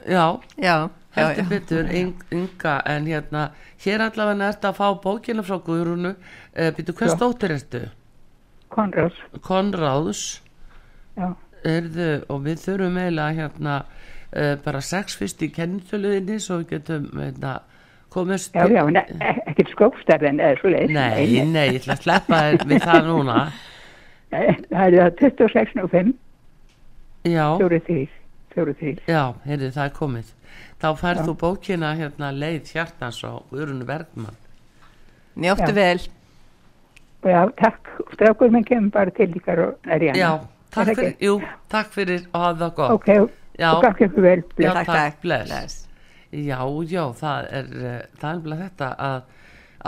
Já,
já,
Heldur
já.
betur, Inga, en hérna, hér allavega ertu að fá bókina frá Guðrúnu, uh, býtu, hvers
Já.
dóttir ertu?
Konráðs,
Konráðs,
já,
erðu, og við þurfum eiginlega hérna, uh, bara sex fyrst í kennitöluðinni, svo við getum, hérna, komist...
já, já, e- ekkert skópstærðin eða svo leið.
Nei, nei, ég ætla að sleppa þér við það núna. *laughs*
Það er það 26 og 5,
Já,
4 3, 4 3.
já, heyrðu, það er komið. Þá færð
Já.
þú bókina, hérna, leið hjartans á Guðrúnu Bergmann.
Njóttu vel.
Já, takk, strákur minn kemur bara til ykkar og næri hann.
Já, takk
Er
fyrir,
ekki?
jú, takk fyrir og hafa það gott.
Ok,
Já.
og gangi ykkur vel.
Já,
Takk,
takk, bless.
Bless.
Já, já, það er, uh, það er bara þetta að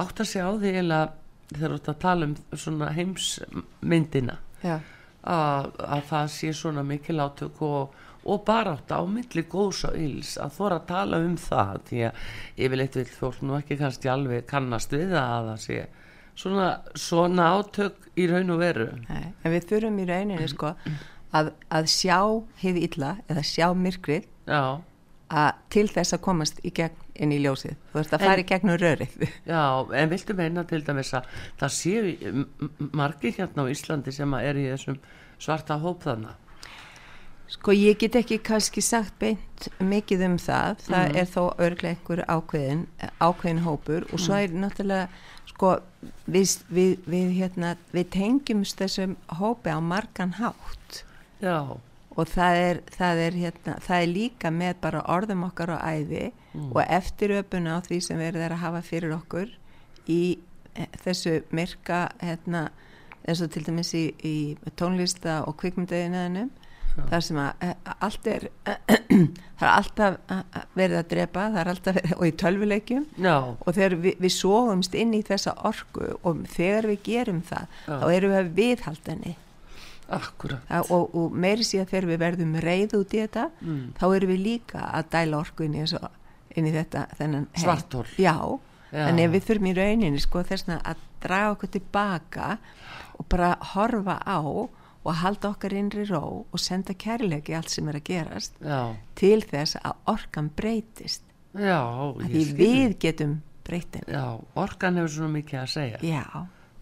átt að segja á því eiginlega þegar þú ert að tala um svona heimsmyndina
Já.
að, að það sé svona mikil átök og, og bara átt á milli góðs og yls að þóra að tala um það því að yfirleitt vil fólk nú ekki kannski alveg kannast við að það sé svona, svona átök í raun og veru
Nei, en við þurfum í rauninni sko að, að sjá hið illa eða sjá myrkrið
Já,
að til þess að komast í gegn inn í ljósið. Þú ert að fara í gegnum rörið. *laughs*
Já, en viltu meina til dæmis að það séu m- m- margir hérna á Íslandi sem að er í þessum svarta hóp þarna?
Sko ég get ekki kannski sagt beint mikið um það, það er þó örglega einhver ákveðin, ákveðin hópur og svo er náttúrulega sko við, við, við, hérna, við tengjumst þessum hópi á margan hátt.
Já,
og það er, það er, hérna, það er líka með bara orðum okkar og æði og eftiröpuna á því sem verið er að hafa fyrir okkur í eh, þessu myrka hérna, eins og til dæmis í, í tónlista og kvikmyndaðinaðinum þar sem að eh, allt er *clears throat* það er alltaf eh, verið að drepa það er alltaf verið, og í tölvuleikjum
já,
og þegar við, við sóumst inn í þessa orku og þegar við gerum það
Já.
þá erum við að viðhalda henni
akkurat.
Og, og meiri síðan þegar við verðum reið út í þetta
Mm.
þá erum við líka að dæla orku inn í, þessu, inn í þetta.
Svarthol.
já,
Já.
þannig að við þurfum í rauninni sko þessna að draga okkur tilbaka og bara horfa á og halda okkar innri ró og senda kærleiki allt sem er að gerast
Já,
til þess að orkan breytist.
Já,
að því
skil.
við getum breytin
Já, orkan hefur svona mikið að segja.
já,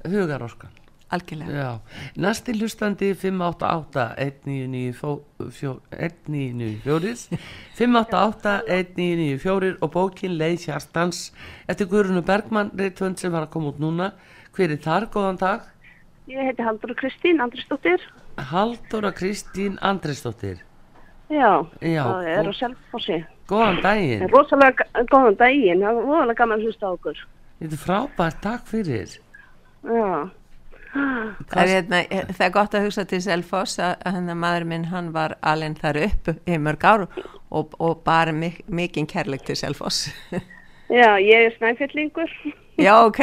Hugarorkan.
algjörlega.
Já, næsti hlustandi 588-1994 588-1994 *laughs* og bókin Leið Hjartans eftir Guðrunu Bergmann Reitvönd sem var að koma út núna. Hver er þar, góðan dag
Ég heiti Haldur Kristín Andrisdóttir.
Halldóra Kristín Andrisdóttir
Já,
Já,
það er á Selfossi.
góðan daginn
rosalega ga- góðan daginn, það var rosalega gaman að hlusta á okkur.
þetta er frábært, takk fyrir
Já,
Það er, hérna, það er gott að hugsa til Selfoss að, að hennar maður minn hann var alveg þar upp í mörg ár og, og bara mik mikinn kærleik til Selfoss.
já, ég er snæfjallingur.
já, ok,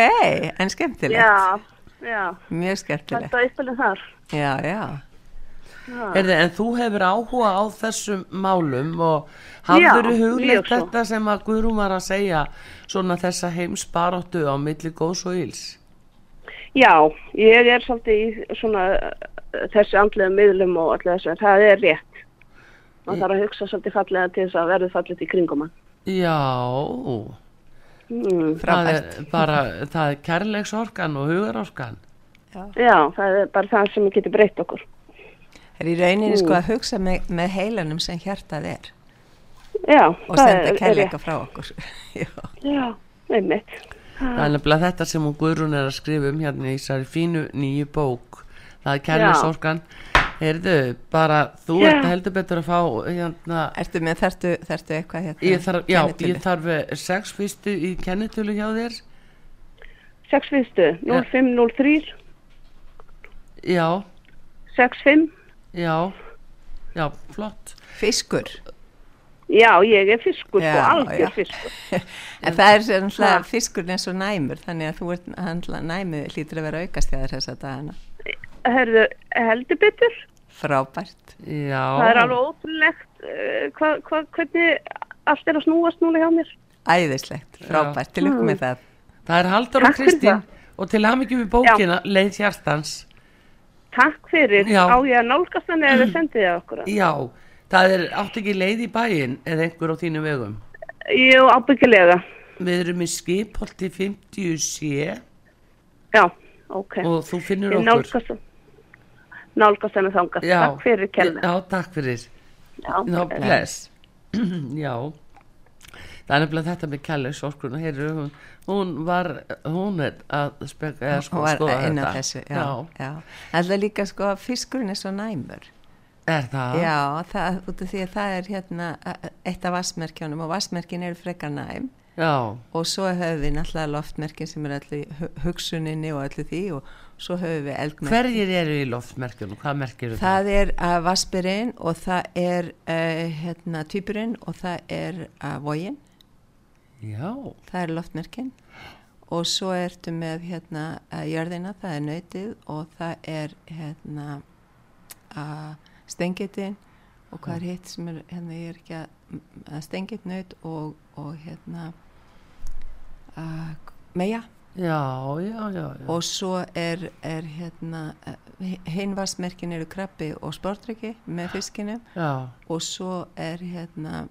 en skemmtilegt.
Já, já,
Mjög skemmtilegt.
þetta er uppilin þar.
Já, já.
Herði, en þú hefur áhuga á þessum málum og hafður
Já, mjög svo.
þetta sem að Guðrún var að segja svona þessa heimsbaróttu á milli góðs og íls
Já, ég er svolítið í svona uh, þessi andlega miðlum og allir þessu, það er rétt. Man þarf að hugsa svolítið fallega til þess að verður fallið í kringum hann.
Já,
Mm.
það er bara það er kærleiksorkan og hugarorkan
Já, það er bara það sem getur breytt okkur.
Það er í rauninni sko að hugsa með, með heilanum sem hjartað er
Já,
og
það
senda kærleika frá okkur. *laughs* já.
Já, einmitt.
það er nefnilega þetta sem hún Guðrún er að skrifa um hérna í þessari fínu nýju bók það er kærleiksorkan heyrðu, bara þú
Já.
ert heldur betur að fá hérna
Ertu með, þartu, þartu eitthvað hérna?
Ég þarf, já,
kennitölu?
ég þarf eh, sex fyrstu í kennitölu hjá þér
6 fyrstu, 0503,
Já,
65.
já, já, flott
Fiskur.
Já, ég er fiskur,
Já,
sko, algjör
já.
fiskur. *laughs*
En það er slag fiskurinn eins og næmur, þannig að þú ert handla næmu hlýtur að vera aukast hjá þér þessa dagana.
Herðu, heldur betur.
Frábært.
Já,
Það er alveg ótrúlegt uh, hva, hva, hvernig allt er að snúast núna hjá mér.
Æðislegt, frábært, til lukku með það.
það er
Takk fyrir
Kristín og til hamingjum við bókina Leið hjartans
Takk fyrir.
Já.
Á ég að nálgast hann eða sendið þið okkur?
Já, það er átt ekki leið í bæinn eða einhver á þínu vegum
Jú, ábyggilega.
Við erum í skipholti 50 sé
Já, ok.
og þú finnur
Ég
okkur
nálgast að þangast.
Já,
Takk fyrir kella.
Já, takk fyrir
Já,
Já,
bless. *clears throat*
Já Það er nefnilega þetta með kærleiksorkuna Heyrðu, hún, hún var hún er að speka eða sko
Hún var
skoða
inn á
þetta
þessu, já. já. Það er líka sko að fiskurinn er svo næmur.
Er það?
Já, það, út af því að það er hérna eh, eitt af vassmerkjónum og vassmerkin eru frekar næm
Já,
og svo höfum við náttúrulega loftmerkin sem er allir hugsuninni og allir því og svo höfum við eldmerkin.
hverjir eru í loftmerkjunum? Hvað merkir það?
Það er uh, vassbyrinn og það er uh, hérna týpurinn og það er uh, vógin,
Já,
það er loftmerkin og svo ertu með hérna uh, jörðina, það er nautið og það er hérna uh, stengitin og hvað er hitt sem er, hérna ég er ekki að, að stengit naut og, og hérna uh, meja
já, já, já, já.
og svo er, er hérna uh, hinvarsmerkin eru krabbi og sportryggi með fiskinu.
Já.
og svo er hérna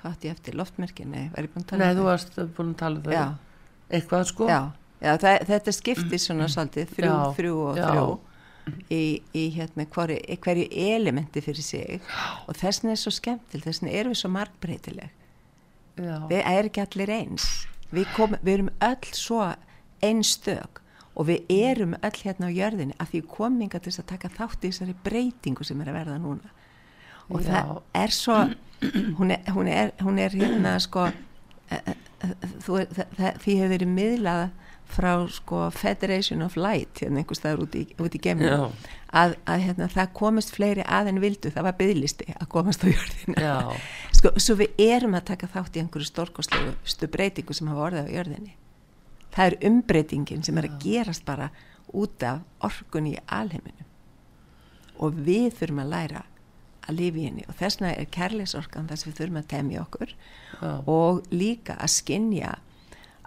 hvað átti ég eftir, loftmerkin nei, var ég búin að tala
Nei,
um
þú
það?
varst búin að tala um það.
Já,
Eitthvað sko?
já, já það, þetta skiptir svona svolítið þrjú, þrjú og þrjú í, í hérna hverju, hverju elementi fyrir sig. Og þessin er svo skemmtil, þessin erum við svo margbreytileg.
Já.
við erum ekki allir eins. Við, kom, við erum öll svo einstök og við erum öll hérna á jörðinni að því kominga til þess að taka þátt í þessari breytingu sem er að verða núna og
Já.
það er svo hún er, hún er, hún er hérna sko eh, eh, þú, það, það, því hefur verið miðlað frá sko Federation of Light hérna einhvers staðar út í, út í geminu
Já.
að, að hérna, það komist fleiri að en vildu, það var byðlisti að komast á jörðina
Já.
sko, svo við erum að taka þátt í einhverju stórkostlegu breytingu sem hafa orðið á jörðinni það er umbreytingin sem er að gerast bara út af orkunni í alheiminu og við þurfum að læra að lifa í henni. Og þess vegna er kærleisorkan þess að við þurfum að temja okkur.
Já.
og líka að skinja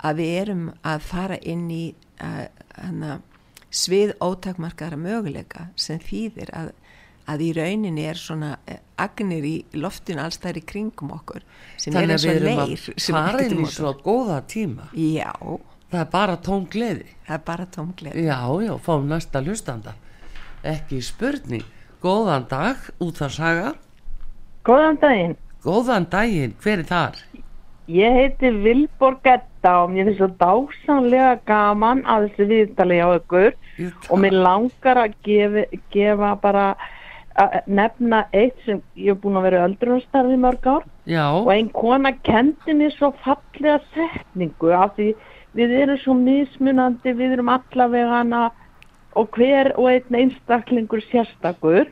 að við erum að fara inn í uh, hana, svið ótakmarkara möguleika sem þýðir að, að í rauninni er svona uh, agnir í loftinu allstæðir í kringum okkur sem er
Þannig
eins
að við
og
erum
leir
að fara inn í
um
svo góða tíma.
Já,
það er bara tóm gleði.
Það er bara tómgleð
já, já, fáum næsta hlustanda. Ekki spurning. Góðan dag, út að saga
Góðan daginn.
góðan daginn, hver er þar?
Ég heiti Vilborg Edda og mér finnst svo dásanlega gaman að þessu viðtali á ykkur. Og mér langar að gefa, gefa bara að nefna eitt sem ég hef búin að vera öldrunarstarfi mörg ár.
Já,
og ein kona kendi mér svo fallega setningu af því við erum svo mismunandi, við erum allavega hana og hver og einn einstaklingur sérstakur.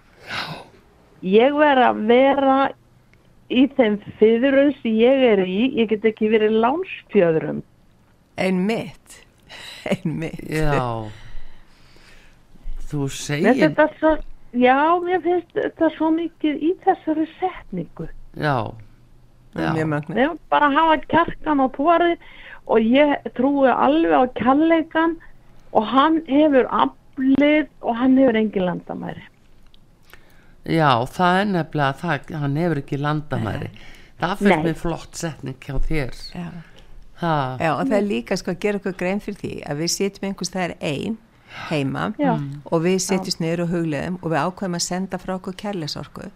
Ég verð að vera í þeim fyrðurum sem ég er í, ég get ekki verið lánsfjöðrum.
einmitt. *laughs* Einmitt.
Já. Þú
Mér
segir
finnst svo, já, mér finnst þetta svo mikið í þessari setningu.
já,
mögnu
Við erum bara að hafa kjarkan og tóri og ég trúi alveg á kærleikan og hann hefur aflið og hann hefur engin landamæri.
já, það er nefnilega það, hann hefur ekki landamæri það fyrir
Nei.
mig flott setning hjá þér
Já.
ha,
Já, og það er líka sko að gera okkur grein fyrir því að við sitjum einhvers það er ein heima
Já.
og við sitjum niður og hugleðum og við ákveðum að senda frá okkur kærleisorku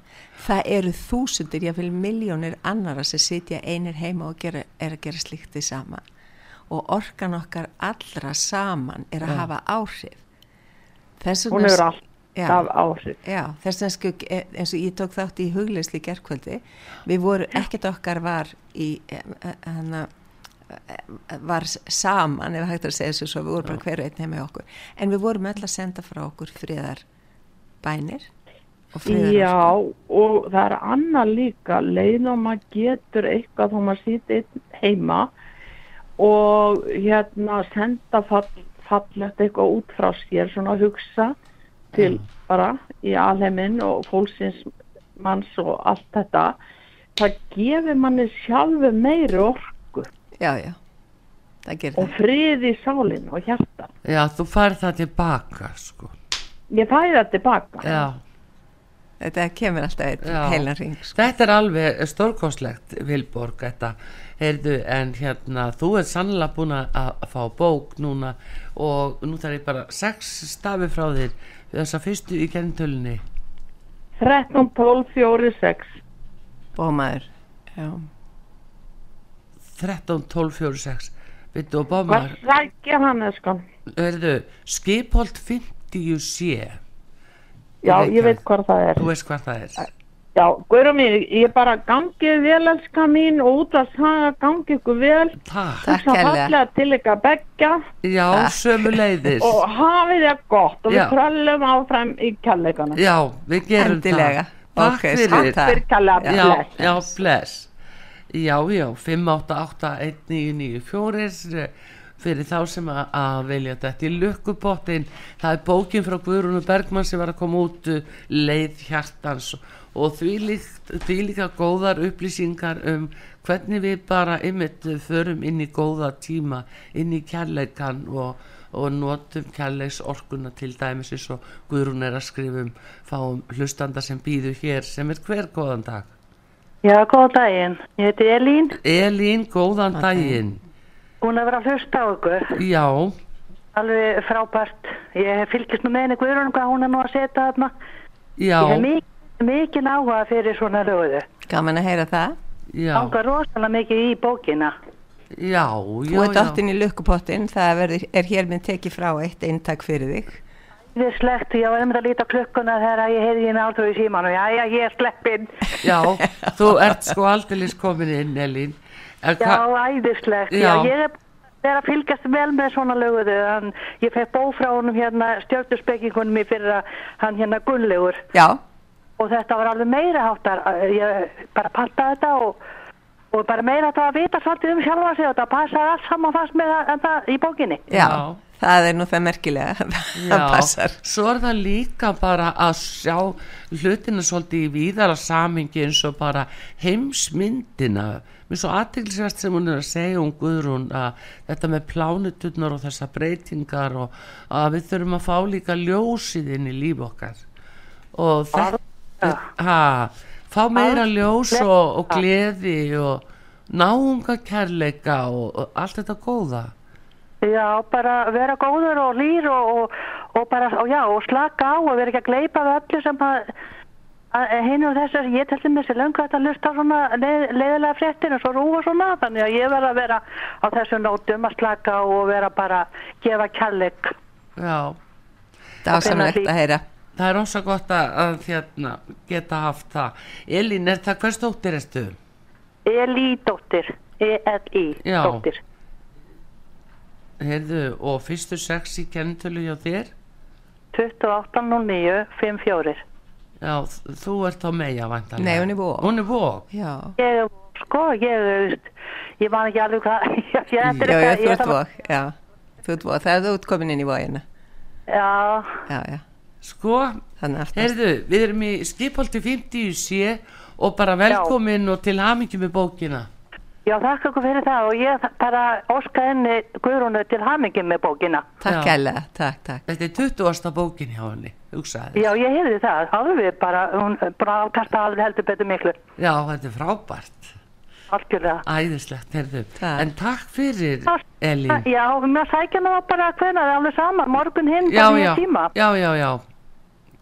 það eru þúsundir, jáfnvel miljónir annara sem sitja einir heima og gera, er að gera slíkt því sama og orkan okkar allra saman er að hafa áhrif. Þess
Hún hefur alltaf áhrif.
Já, þess vegna sko e- eins og ég tók þátt í hugleysli gerkvöldi við voru, ekkert okkar var í hana var saman, ef hægt að segja þessu svo við vorum bara hverju einn heima í okkur. En við vorum öll að senda frá okkur friðar bænir og friðar
Já, og það er annað líka, leið og maður getur eitthvað þó maður sýti heima og hérna senda fall, fallegt eitthvað út frá sér, svona að hugsa til bara í alheiminn og fólksins manns og allt þetta, það gefur manni sjálfu meiri orku
já, já, það gerir
og frið í sálinn og hjarta.
já, þú fær það tilbaka sko.
Ég fæði það tilbaka.
já,
þetta kemur alltaf heilan ring sko.
þetta er alveg stórkostlegt Vilborg, þetta. Heyrðu, en hérna, þú er sannlega búin að að fá bók núna og nú þarf ég bara sex stafi frá þér. Þessa fyrstu í kennitölunni.
13, 12, 4, 6.
bómaður já,
13, 12, 4, 6 Vittu og
Hvað
bómar,
sækja hann, eskan?
heyrðu skipholt 50 sé
Já, ég veit hvað það er.
þú veist hvað það er
Já, Guður mín, ég bara gangið vel, elska mín, og út að saga gangið ykkur vel.
Takk,
Takk
Svo
hérlega.
fallega til ykkar begja
já, sömu leiðis
og hafið það gott og
Já.
við tröllum áfram í kærleikana.
Já, við gerum
endilega
það Takk
Ok,
fyrir
takk.
Fyrir kærlega,
já, já, bless já, já, 5881994 fyrir þá sem að, að velja þetta. Í lukkupottin það er bókin frá Guðrúnu Bergmann sem var að koma út uh, leið hjartans. Og því, líkt, því líka góðar upplýsingar um hvernig við bara ymmit förum inn í góða tíma inn í kærleikan og, og notum kærleiks orkuna til dæmis eins og Guðrún er að skrifa um fáum hlustanda sem býðu hér sem er hver góðan dag?
Já, góðan daginn. Ég heiti Elín,
Elín, góðan daginn
búin að vera að hlusta á ykkur.
Já,
Alveg frábært. Ég hef fylgist nú með henni Guðrún hvað hún er nú að setja þarna.
já,
Ég hef mikið, mikið áhuga fyrir svona löguðu.
gaman að heyra það
já,
Ángar rosalega mikið í bókina.
já,
þú
já,
ert áttin í lukkupottin það verður, er hér með tekið frá eitt eintak fyrir þig
Þið er slegt, ég var einmitt að líta klukkuna þegar ég heyrði hérna átrúi í símanu. Já, já, ég er sleppin.
já, þú ert sko aldeilis komin inn, Elín
Já, æðislegt. Já.
Já.
ég er er að fylgjast vel með svona löguðu. Hann, ég fekk bó frá honum hérna stjórnurspekingunum í fyrir að hann hérna gunnlegur.
já,
og þetta var alveg meira háttar ég bara pantaði þetta og, og bara meira háttar að vita svolítið um sjálfa sig og þetta passaði allt saman fast með það, en það í bókinni
já,
Já.
það er nú það merkilega *laughs* það passar
svo er það líka bara að sjá hlutina svolítið í víðara samingi eins og bara heimsmyndina mér svo aðteglisvært sem hún er að segja um Guðrún að þetta með plánuturnar og þessar breytingar og að við þurfum að fá líka ljósið inn í líf okkar. Og þetta ha, fá meira ljós og, og gleði og náunga kærleika og, og allt þetta góða.
Já, bara vera góður og lýr og, og, og bara, og já, og slaka á og vera ekki að gleipa við öllu sem að hinn og þessar, ég til dæmis er löngu að lusta á svona leið, leiðilega fréttir og svo rúfa svona, þannig að ég verð að vera á þessu nótum að slaka og vera bara gefa kærleik.
Já,
Dásamlegt
hvenær
að heyra.
það er ósa gott að, að hérna, geta haft það. Elín, er það hvers dóttir erstu?
Eli dóttir, E-L-I dóttir.
Heyrðu, og fyrstu sex í kennitölu hjá þér?
2809 54.
Já, þú ert á meja vantarlega.
Nei, hún er Vog.
Hún er vók.
Já,
Ég, sko, ég, ég man ekki alveg hvað, *laughs* ég, ég,
já, já, þú ert vók, já. Þú ert vók, það er þú ert komin inn í vógina.
Já,
Já, já,
Sko, heyrðu, við erum í skipholti 50 sé og bara velkomin og til hamingjum með bókina.
Já, þakka ykkur fyrir það og ég bara óska henni Guðrúnu til hamingi með bókina.
Takk hella, takk, takk.
Þetta er 20. bókin hjá henni, hugsaði.
Já, ég heyrði það, alveg bara, hún er bara alveg heldur betur miklu,
Já, þetta er frábært.
algjörlega.
Æðislegt, heyrðu.
Takk.
En takk fyrir,
Já,
Elín.
Já, mér sækja nú bara hvenær, alveg saman, morgun hinn,
Já,
bara
já,
nýja tíma.
já, já, já.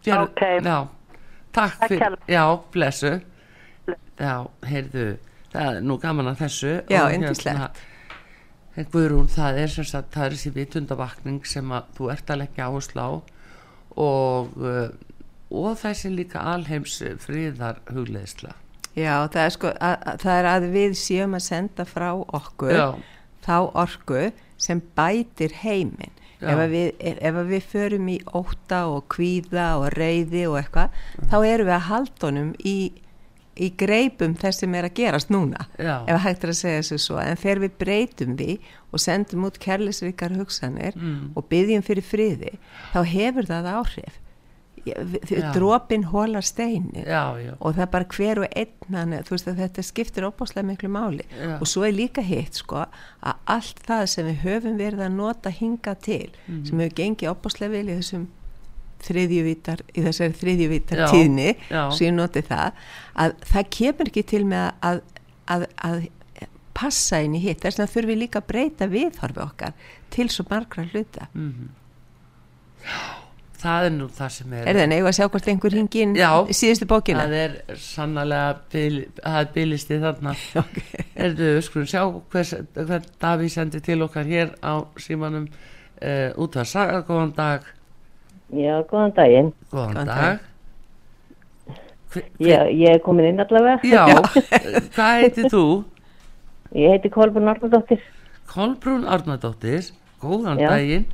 Gjör,
Ókei.
Já, takk
Takk
fyrir,
hérlega.
já, blessu. Já, heyrðu, það er nú gaman að þessu.
Já,
og
yndislegt.
Hérna, Guðrún, það er sem sagt, það er þessi vitundavakning sem að þú ert að leggja áherslu á og, uh, og þessi líka alheims friðar hugleðsla.
Já, það er sko, að, að, það er að við séum að senda frá okkur
Já,
þá orku sem bætir heiminn. Ef að, við, ef, að við förum í óta og kvíða og reyði og eitthvað, þá erum við að halda honum í, í greipum þess sem er að gerast núna.
Já.
Ef hægt er að segja þessu svo. En þegar við breytum því og sendum út kærleisríkar hugsanir
Mm.
og byggjum fyrir friði, þá hefur það áhrif.
Já.
Dropin hólar steinin
já, já,
og það er bara hver og einn þú veist að þetta skiptir opáslega miklu máli
Já.
og svo er líka hitt sko að allt það sem við höfum verið að nota hinga til
Mhm.
sem hefur gengið opáslega vel í þessum þriðjuvítar, í þessari þriðjuvítar
Já,
tíðni,
já.
svo ég noti það að það kemur ekki til með að, að, að passa inn í hitt, þess vegna þurfum við líka að breyta viðhorfi okkar til svo margra hluta.
það er nú það sem er.
Er það neigu að sjá hvort einhver hingi inn
Já.
síðustu bókina?
Það er sannlega bil, það er bilisti þarna *laughs*
Okay.
Erðu, skulum sjá hvers, hvern Daví sendi til okkar hér á símanum uh, út af saga, góðan dag
Já, góðan daginn.
góðan
Góðan
dag Hver,
Já, ég er komin inn allavega.
já, hvað heitir þú?
Ég heiti Kolbjörn Arnardóttir.
Kolbrún Arnardóttir góðan
Já.
daginn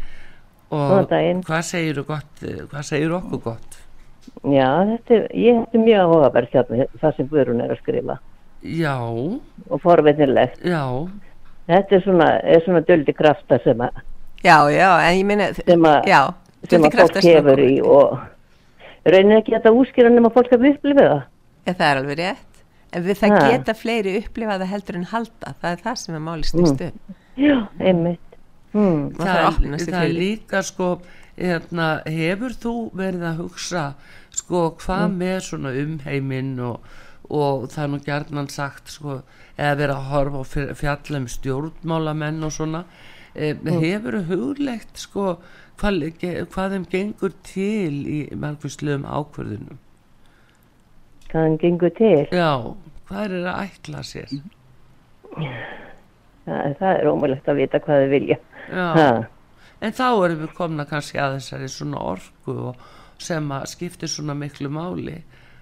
og
Góðan daginn.
hvað segir gott eh, hvað segir okkur gott
Já, þetta er, ég er mjög áhugaverð hérna, það sem Guðrún er að skrifa
já,
og forveitinlegt.
já
Þetta er svona, er svona döldi krafta sem að,
Já, já, en ég meina,
sem að,
já,
sem að fólk hefur í og reynir ekki þetta úskýra nema fólk að við upplifa það.
Ja, það er alveg rétt. En við það
Ha.
geta fleiri upplifaða heldur en halda. Það er það sem er máli snýst um.
Já, einmitt.
Að opna sig
það er
fyrir því.
líka sko hérna, hefur þú verið að hugsa sko hvað
Mm.
með svona umheiminn og, og það er nú gjarnan sagt sko eða verið að horfa á fyr- fjalla um stjórnmálamenn og svona e,
Mm.
hefur þú huglegt sko hvað, hvað þeim gengur til í margvísluðum ákvörðunum
Hvað hann gengur til.
já, hvað er að ætla sér
Það, það er ómulegt að vita hvað þau vilja.
já. En þá erum við komna kannski að þessari svona orku og sem að skiptir svona miklu máli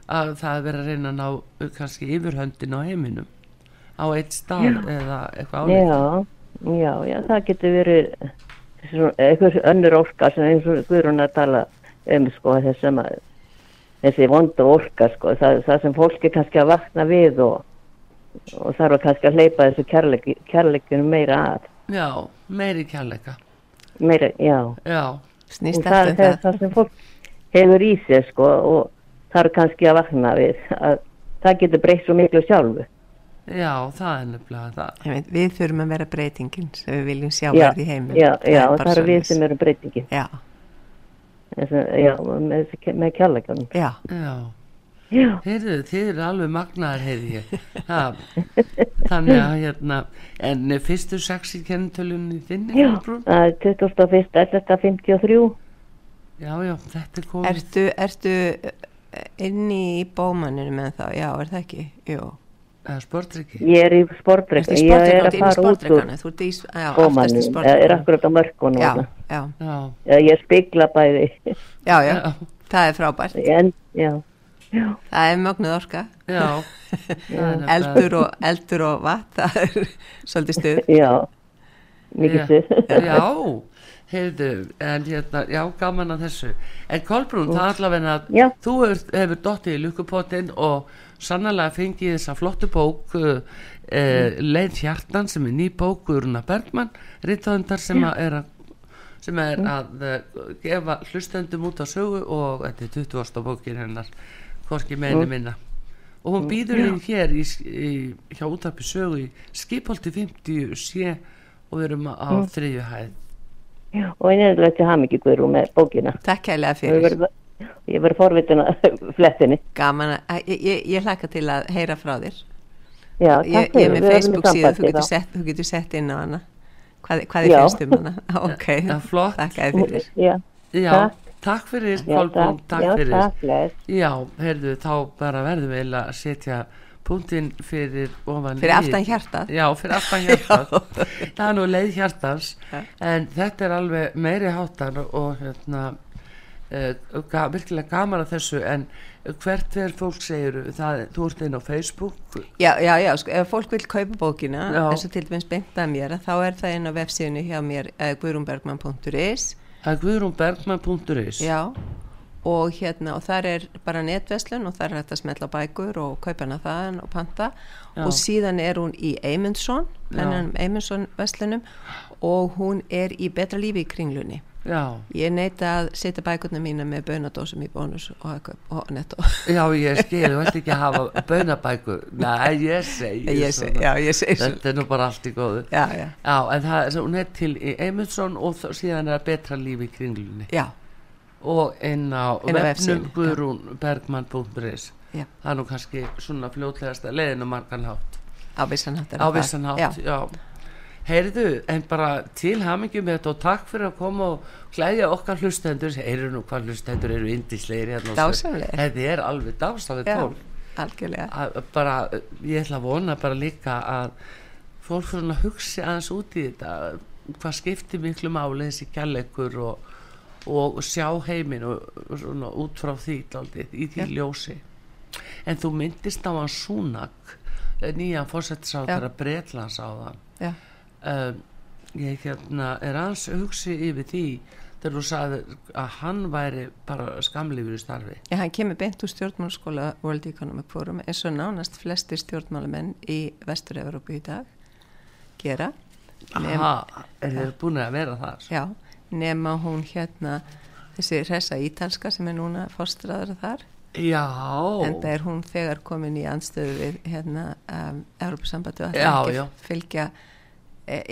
að það er verið að reyna að ná kannski yfirhöndin á heiminum á eitt stað eða eitthvað álíkt.
Já, já, já, það getur verið svona, eitthvað önnur orka sem eins og Guðrún að tala um sko þessum að þessi vondu orka sko, það, það sem fólki kannski að vakna við og, og þarf að kannski að hleypa þessu kærleik, kærleikinu meira að,
Já, meiri kærleika.
meira, já.
Já,
Snýst
Og það,
um
það,
það.
það sem fólk hefur í sér sko og þarf kannski að vakna við að það getur breytt svo miklu sjálfu.
Já, það er nefnilega það.
Ég veit, Við þurfum að vera breytingin sem við viljum sjá
Já,
verði í heiminn.
já, já,
bara
það er við sem erum breytingin.
Já,
Þessi, já, með, með kærleikunum.
já,
Já,
Já.
Heyrðu, þið eru alveg magnaðar, heyrði ég. *laughs* Ha, þannig að, hérna, en fyrstu sex í kennitölunni þinni,
Já, það er 21. 11.53.
Já, já, þetta er komið.
Ertu, ertu eh, inni í bómaninu með þá? Já, er það ekki? Jú.
Eða sportryggi?
Ég er í
í
ég er að fara út úr
í
ég er akkurat á mörkunum.
Já, já,
Já,
Ég spegla bæði,
já, já, það er frábært.
en, já, já,
Það er mögnuð orka. *laughs* Eldur og, eldur og vatn, það er *laughs* svolítið stuð.
já, mikið stuð.
Já, *laughs* heyrðu, en hérna, já, gaman að þessu. En Kolbrún, það er allavega þú hefur, hefur dottið í lukkupottin og sannlega fengið þessa flottu bók uh, uh, Leið hjartan sem er ný bók Guðruna Bergmann, rithöndar sem að er að sem er að uh, gefa hlustendum út á sögu og þetta er 20. bókin hennar hvorki meini minna og hún býður inn hér í, í, hjá útarpi sögu í skipholti 50 sé og við erum á mm. þriðju hæð
Já, og einu er ekki guðrú með bókina.
Takk
Ég
fyrir.
Ég verð forvitin að *laughs* flettinni.
Gaman að, ég, ég, ég hlaka til að heyra frá þér.
Já,
Ég,
takk
ég er
fyrir,
með
við verðum í
Facebook síðu, þú getur sett, þú getur sett inn á hana. Hvað, hvað þið
Já.
finnst um hana? *laughs* Ok,
Ja, flott.
þakka þér fyrir.
Já,
Já,
Takk.
takk fyrir
já,
Kolbrún,
takk,
takk
já,
fyrir
takk.
Já, heyrðu, þá bara verðum við að setja punktinn fyrir ofan
Fyrir aftan hjartað.
Já, fyrir aftan hjartað *laughs* Það er nú leið hjartans en þetta er alveg meiri háttar og hérna uh, ga, virkilega gaman að þessu en hvert er fólk segir það, þú ert inn á Facebook.
Já, já, já, sko, ef fólk vil kaupa bókina, eins og til dæmis beint að mér, þá er það inn á vefsíðinu hjá mér, uh, guðrumbergman.is
það er guðrúnbergman.is
Já, og hérna, og þar er bara netveslun og þar er hægt að smetla bækur og kaupa hana þaðan og panta.
Já.
og síðan er hún í Eymundsson, Eymundsson veslunum og hún er í betra lífi í kringlunni.
Já,
Ég neita að setja bækurna mína með bönadósum í bónus og, og netto.
já, ég skil, þú ætti ekki að hafa bönabækur, nei, ég segi. Þetta er nú bara allt í góðu.
Já, já,
Já, en það er, hún er til í Eymundsson og síðan er það betra lífi í kringlunni.
Já,
og inn á vefnum
Já.
það er nú kannski svona fljótlegasta leiðin og margan hátt.
Á vissan hátt er
á
það.
vissan hátt,
Já,
já, heyrðu, en bara til hamingjum með þetta og takk fyrir að koma og klæðja okkar hlustendur. Heyrðu nú hvað hlustendur eru indislegir hérna þetta er alveg dásamlega
já,
tól
algjörlega.
að bara, ég ætla að vona bara líka að fólk svona hugsi aðeins út í þetta hvað skiptir miklu máli þessi kjallegur og, og sjá heiminn og, svona út frá því daldið, í því ljósi. En þú myndist á hann Súnak nýjan fórsettisáttara Bretlands á þann
Já,
um, ég hérna er aðeins hugsi yfir því þegar þú sagði að hann væri bara skamlifur í starfi.
Já, hann kemur beint úr stjórnmálaskóla World Economic Forum eins og nánast flestir stjórnmálamenn í Vestur-Európu í dag gera.
Aha, er þið búin að vera þar?
Já, nema hún hérna þessi hressa ítalska sem er núna fórstraður þar.
Já,
en það er hún þegar komin í anstöðu við hérna um, Európa-sambandi og
Já,
ætlar ekki að fylgja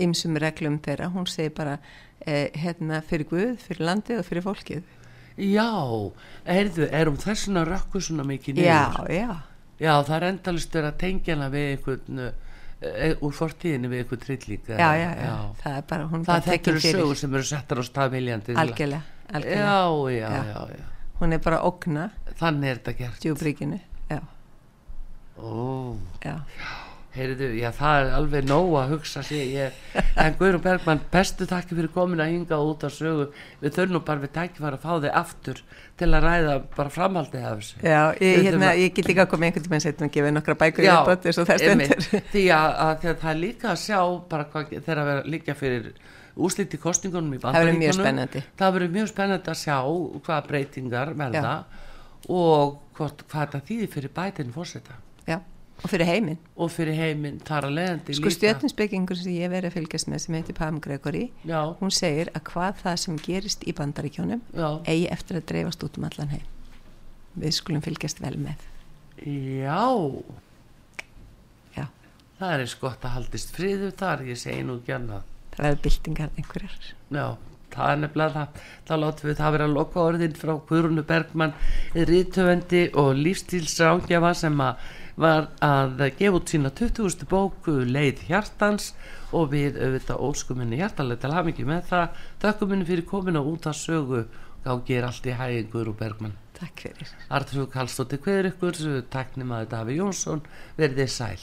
ymsum reglum þeirra, hún segir bara eh, hérna fyrir Guð, fyrir landið og fyrir fólkið.
já, heyrðu, er hún þessuna rökku svona mikið niður?
Já, já,
Já, það er endalist verið að tengja hana við einhvern e, úr fortíðinni við einhvern trillík
já, já, já, það er bara, hún er
Það
bara
þetta
tekin
eru
fyrir.
sögur sem eru settar á stað viljandi til að-
Algjörlega, algjörlega.
Já, já,
Já.
já, já
Hún er bara að ógna
Þannig er þetta gert
djúbríkinu. Já,
Ó,
já.
Heyrðu, já, það er alveg nóg að hugsa sig ég, En Guðrún Bergmann, bestu takki fyrir komin að hinga út á sögu. Við þurfum bara við tæki fara að fá þig aftur til að ræða bara framhaldið af þessu.
Já, ég, hérna, ég get líka að koma einhvern setjum að gefa nokkra bækur í
Já,
og
einmitt.
stendur. *laughs*
því að, að, það er líka að sjá bara hvað þeirra vera líka fyrir úsliti kostingunum í
Það
bandaríkunum það verður mjög spennandi að sjá hvað breytingar verða og hvort, hvað þetta þýðir fyrir
Já, og fyrir heiminn.
og fyrir heiminn þar að leiðandi
Sko stjörnusbyggingur sem ég verið að fylgjast með sem heitir Pam Gregory,
já,
hún segir að hvað það sem gerist í bandaríkjónum eigi eftir að dreifast út um allan heim. Við skulum fylgjast vel með.
já
Já,
það er eins gott að haldist friðu þar ég segi nú annað
það verður byltingar einhverjar.
já, það er nefnilega það þá látum við það vera að loka orðin frá Guðrúnu Bergmann rítövendi og lífstílsrángjafa sem að var að gefa út sína 20. bóku leið hjartans og við auðvitað óskuminni hjartalega til hafingi með það. Þökkuminni fyrir komina út að sögu. Gági er allt í hægingur og Bergmann.
Takk fyrir.
Artur Kallstóttir Kveður ykkur, taknum að þetta hafi Jónsson verðið sæl